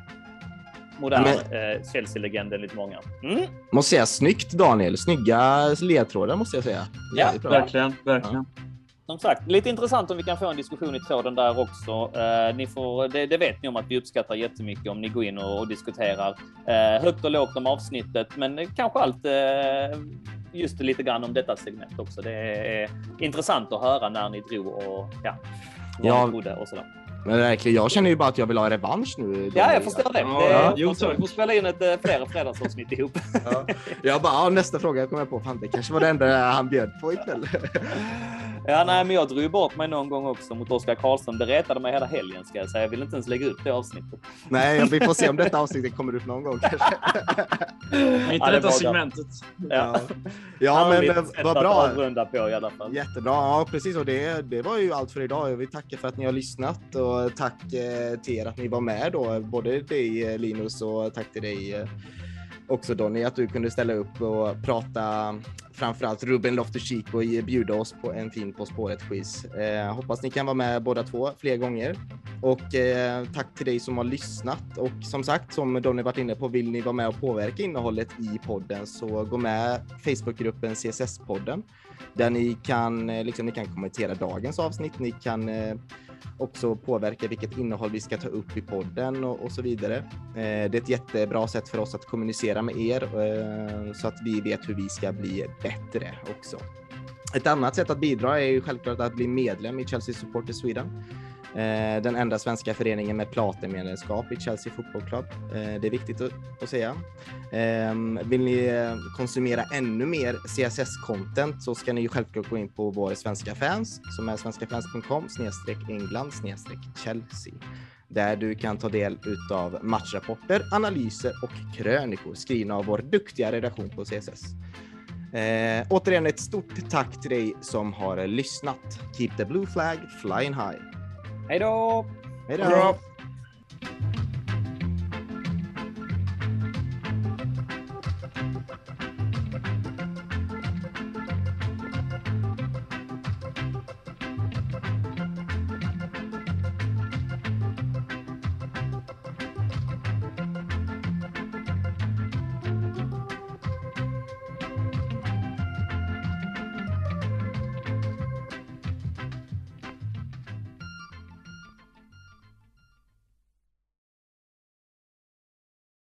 modern eh, Chelsea-legend enligt många. Mm. Måste säga snyggt Daniel. Snygga ledtrådar måste jag säga. Jävligt bra. verkligen, verkligen. Som sagt, lite intressant om vi kan få en diskussion i tråden där också. Eh, ni får, det, det vet ni om att vi uppskattar jättemycket om ni går in och, och diskuterar eh, högt och lågt om avsnittet, men kanske allt eh, just lite grann om detta segment också. Det är intressant att höra när ni drog och ja, vad Ja. och sådär. Men verkligen, jag känner ju bara att jag vill ha revansch nu. Ja, jag förstår det. Ja, det ja. jo, vi får spela in ett eh, flera fredagsavsnitt ihop. Ja. Jag bara, ja, nästa fråga kommer jag på. Fan, det kanske var det enda han bjöd på ikväll. [LAUGHS] Ja, nej, men jag drog bort mig någon gång också mot Oskar Karlsson. Det retade mig hela helgen ska jag säga. Jag vill inte ens lägga ut det avsnittet. Nej, vi får se om [LAUGHS] detta avsnittet kommer upp någon gång [LAUGHS] kanske. Inte Ja, det detta segmentet. Ja, ja men vad att bra. avrunda på i alla fall. Jättebra, ja precis och det, det var ju allt för idag. Jag vill tacka för att ni har lyssnat och tack eh, till er att ni var med då, både dig eh, Linus och tack till dig eh, också Donny att du kunde ställa upp och prata framförallt Ruben Loftus-Cheek och bjuda oss på en fin På spåret-quiz. Eh, hoppas ni kan vara med båda två fler gånger. Och eh, tack till dig som har lyssnat. Och som sagt, som Donny varit inne på, vill ni vara med och påverka innehållet i podden så gå med Facebookgruppen CSS-podden där ni kan, eh, liksom, ni kan kommentera dagens avsnitt. Ni kan eh, också påverka vilket innehåll vi ska ta upp i podden och, och så vidare. Eh, det är ett jättebra sätt för oss att kommunicera med er eh, så att vi vet hur vi ska bli bättre också. Ett annat sätt att bidra är ju självklart att bli medlem i Chelsea Supporters Sweden. Eh, den enda svenska föreningen med platinmedlemskap i Chelsea Football Club. Eh, det är viktigt att, säga. Ehm, vill ni eh, konsumera ännu mer CSS-content så ska ni ju självklart gå in på vår svenska fans som är svenskafans.com snedstreck England snedstreck Chelsea där du kan ta del utav matchrapporter, analyser och krönikor skrivna av vår duktiga redaktion på CSS. Eh, återigen ett stort tack till dig som har lyssnat. Keep the blue flag flying high. Hej då! Hej då!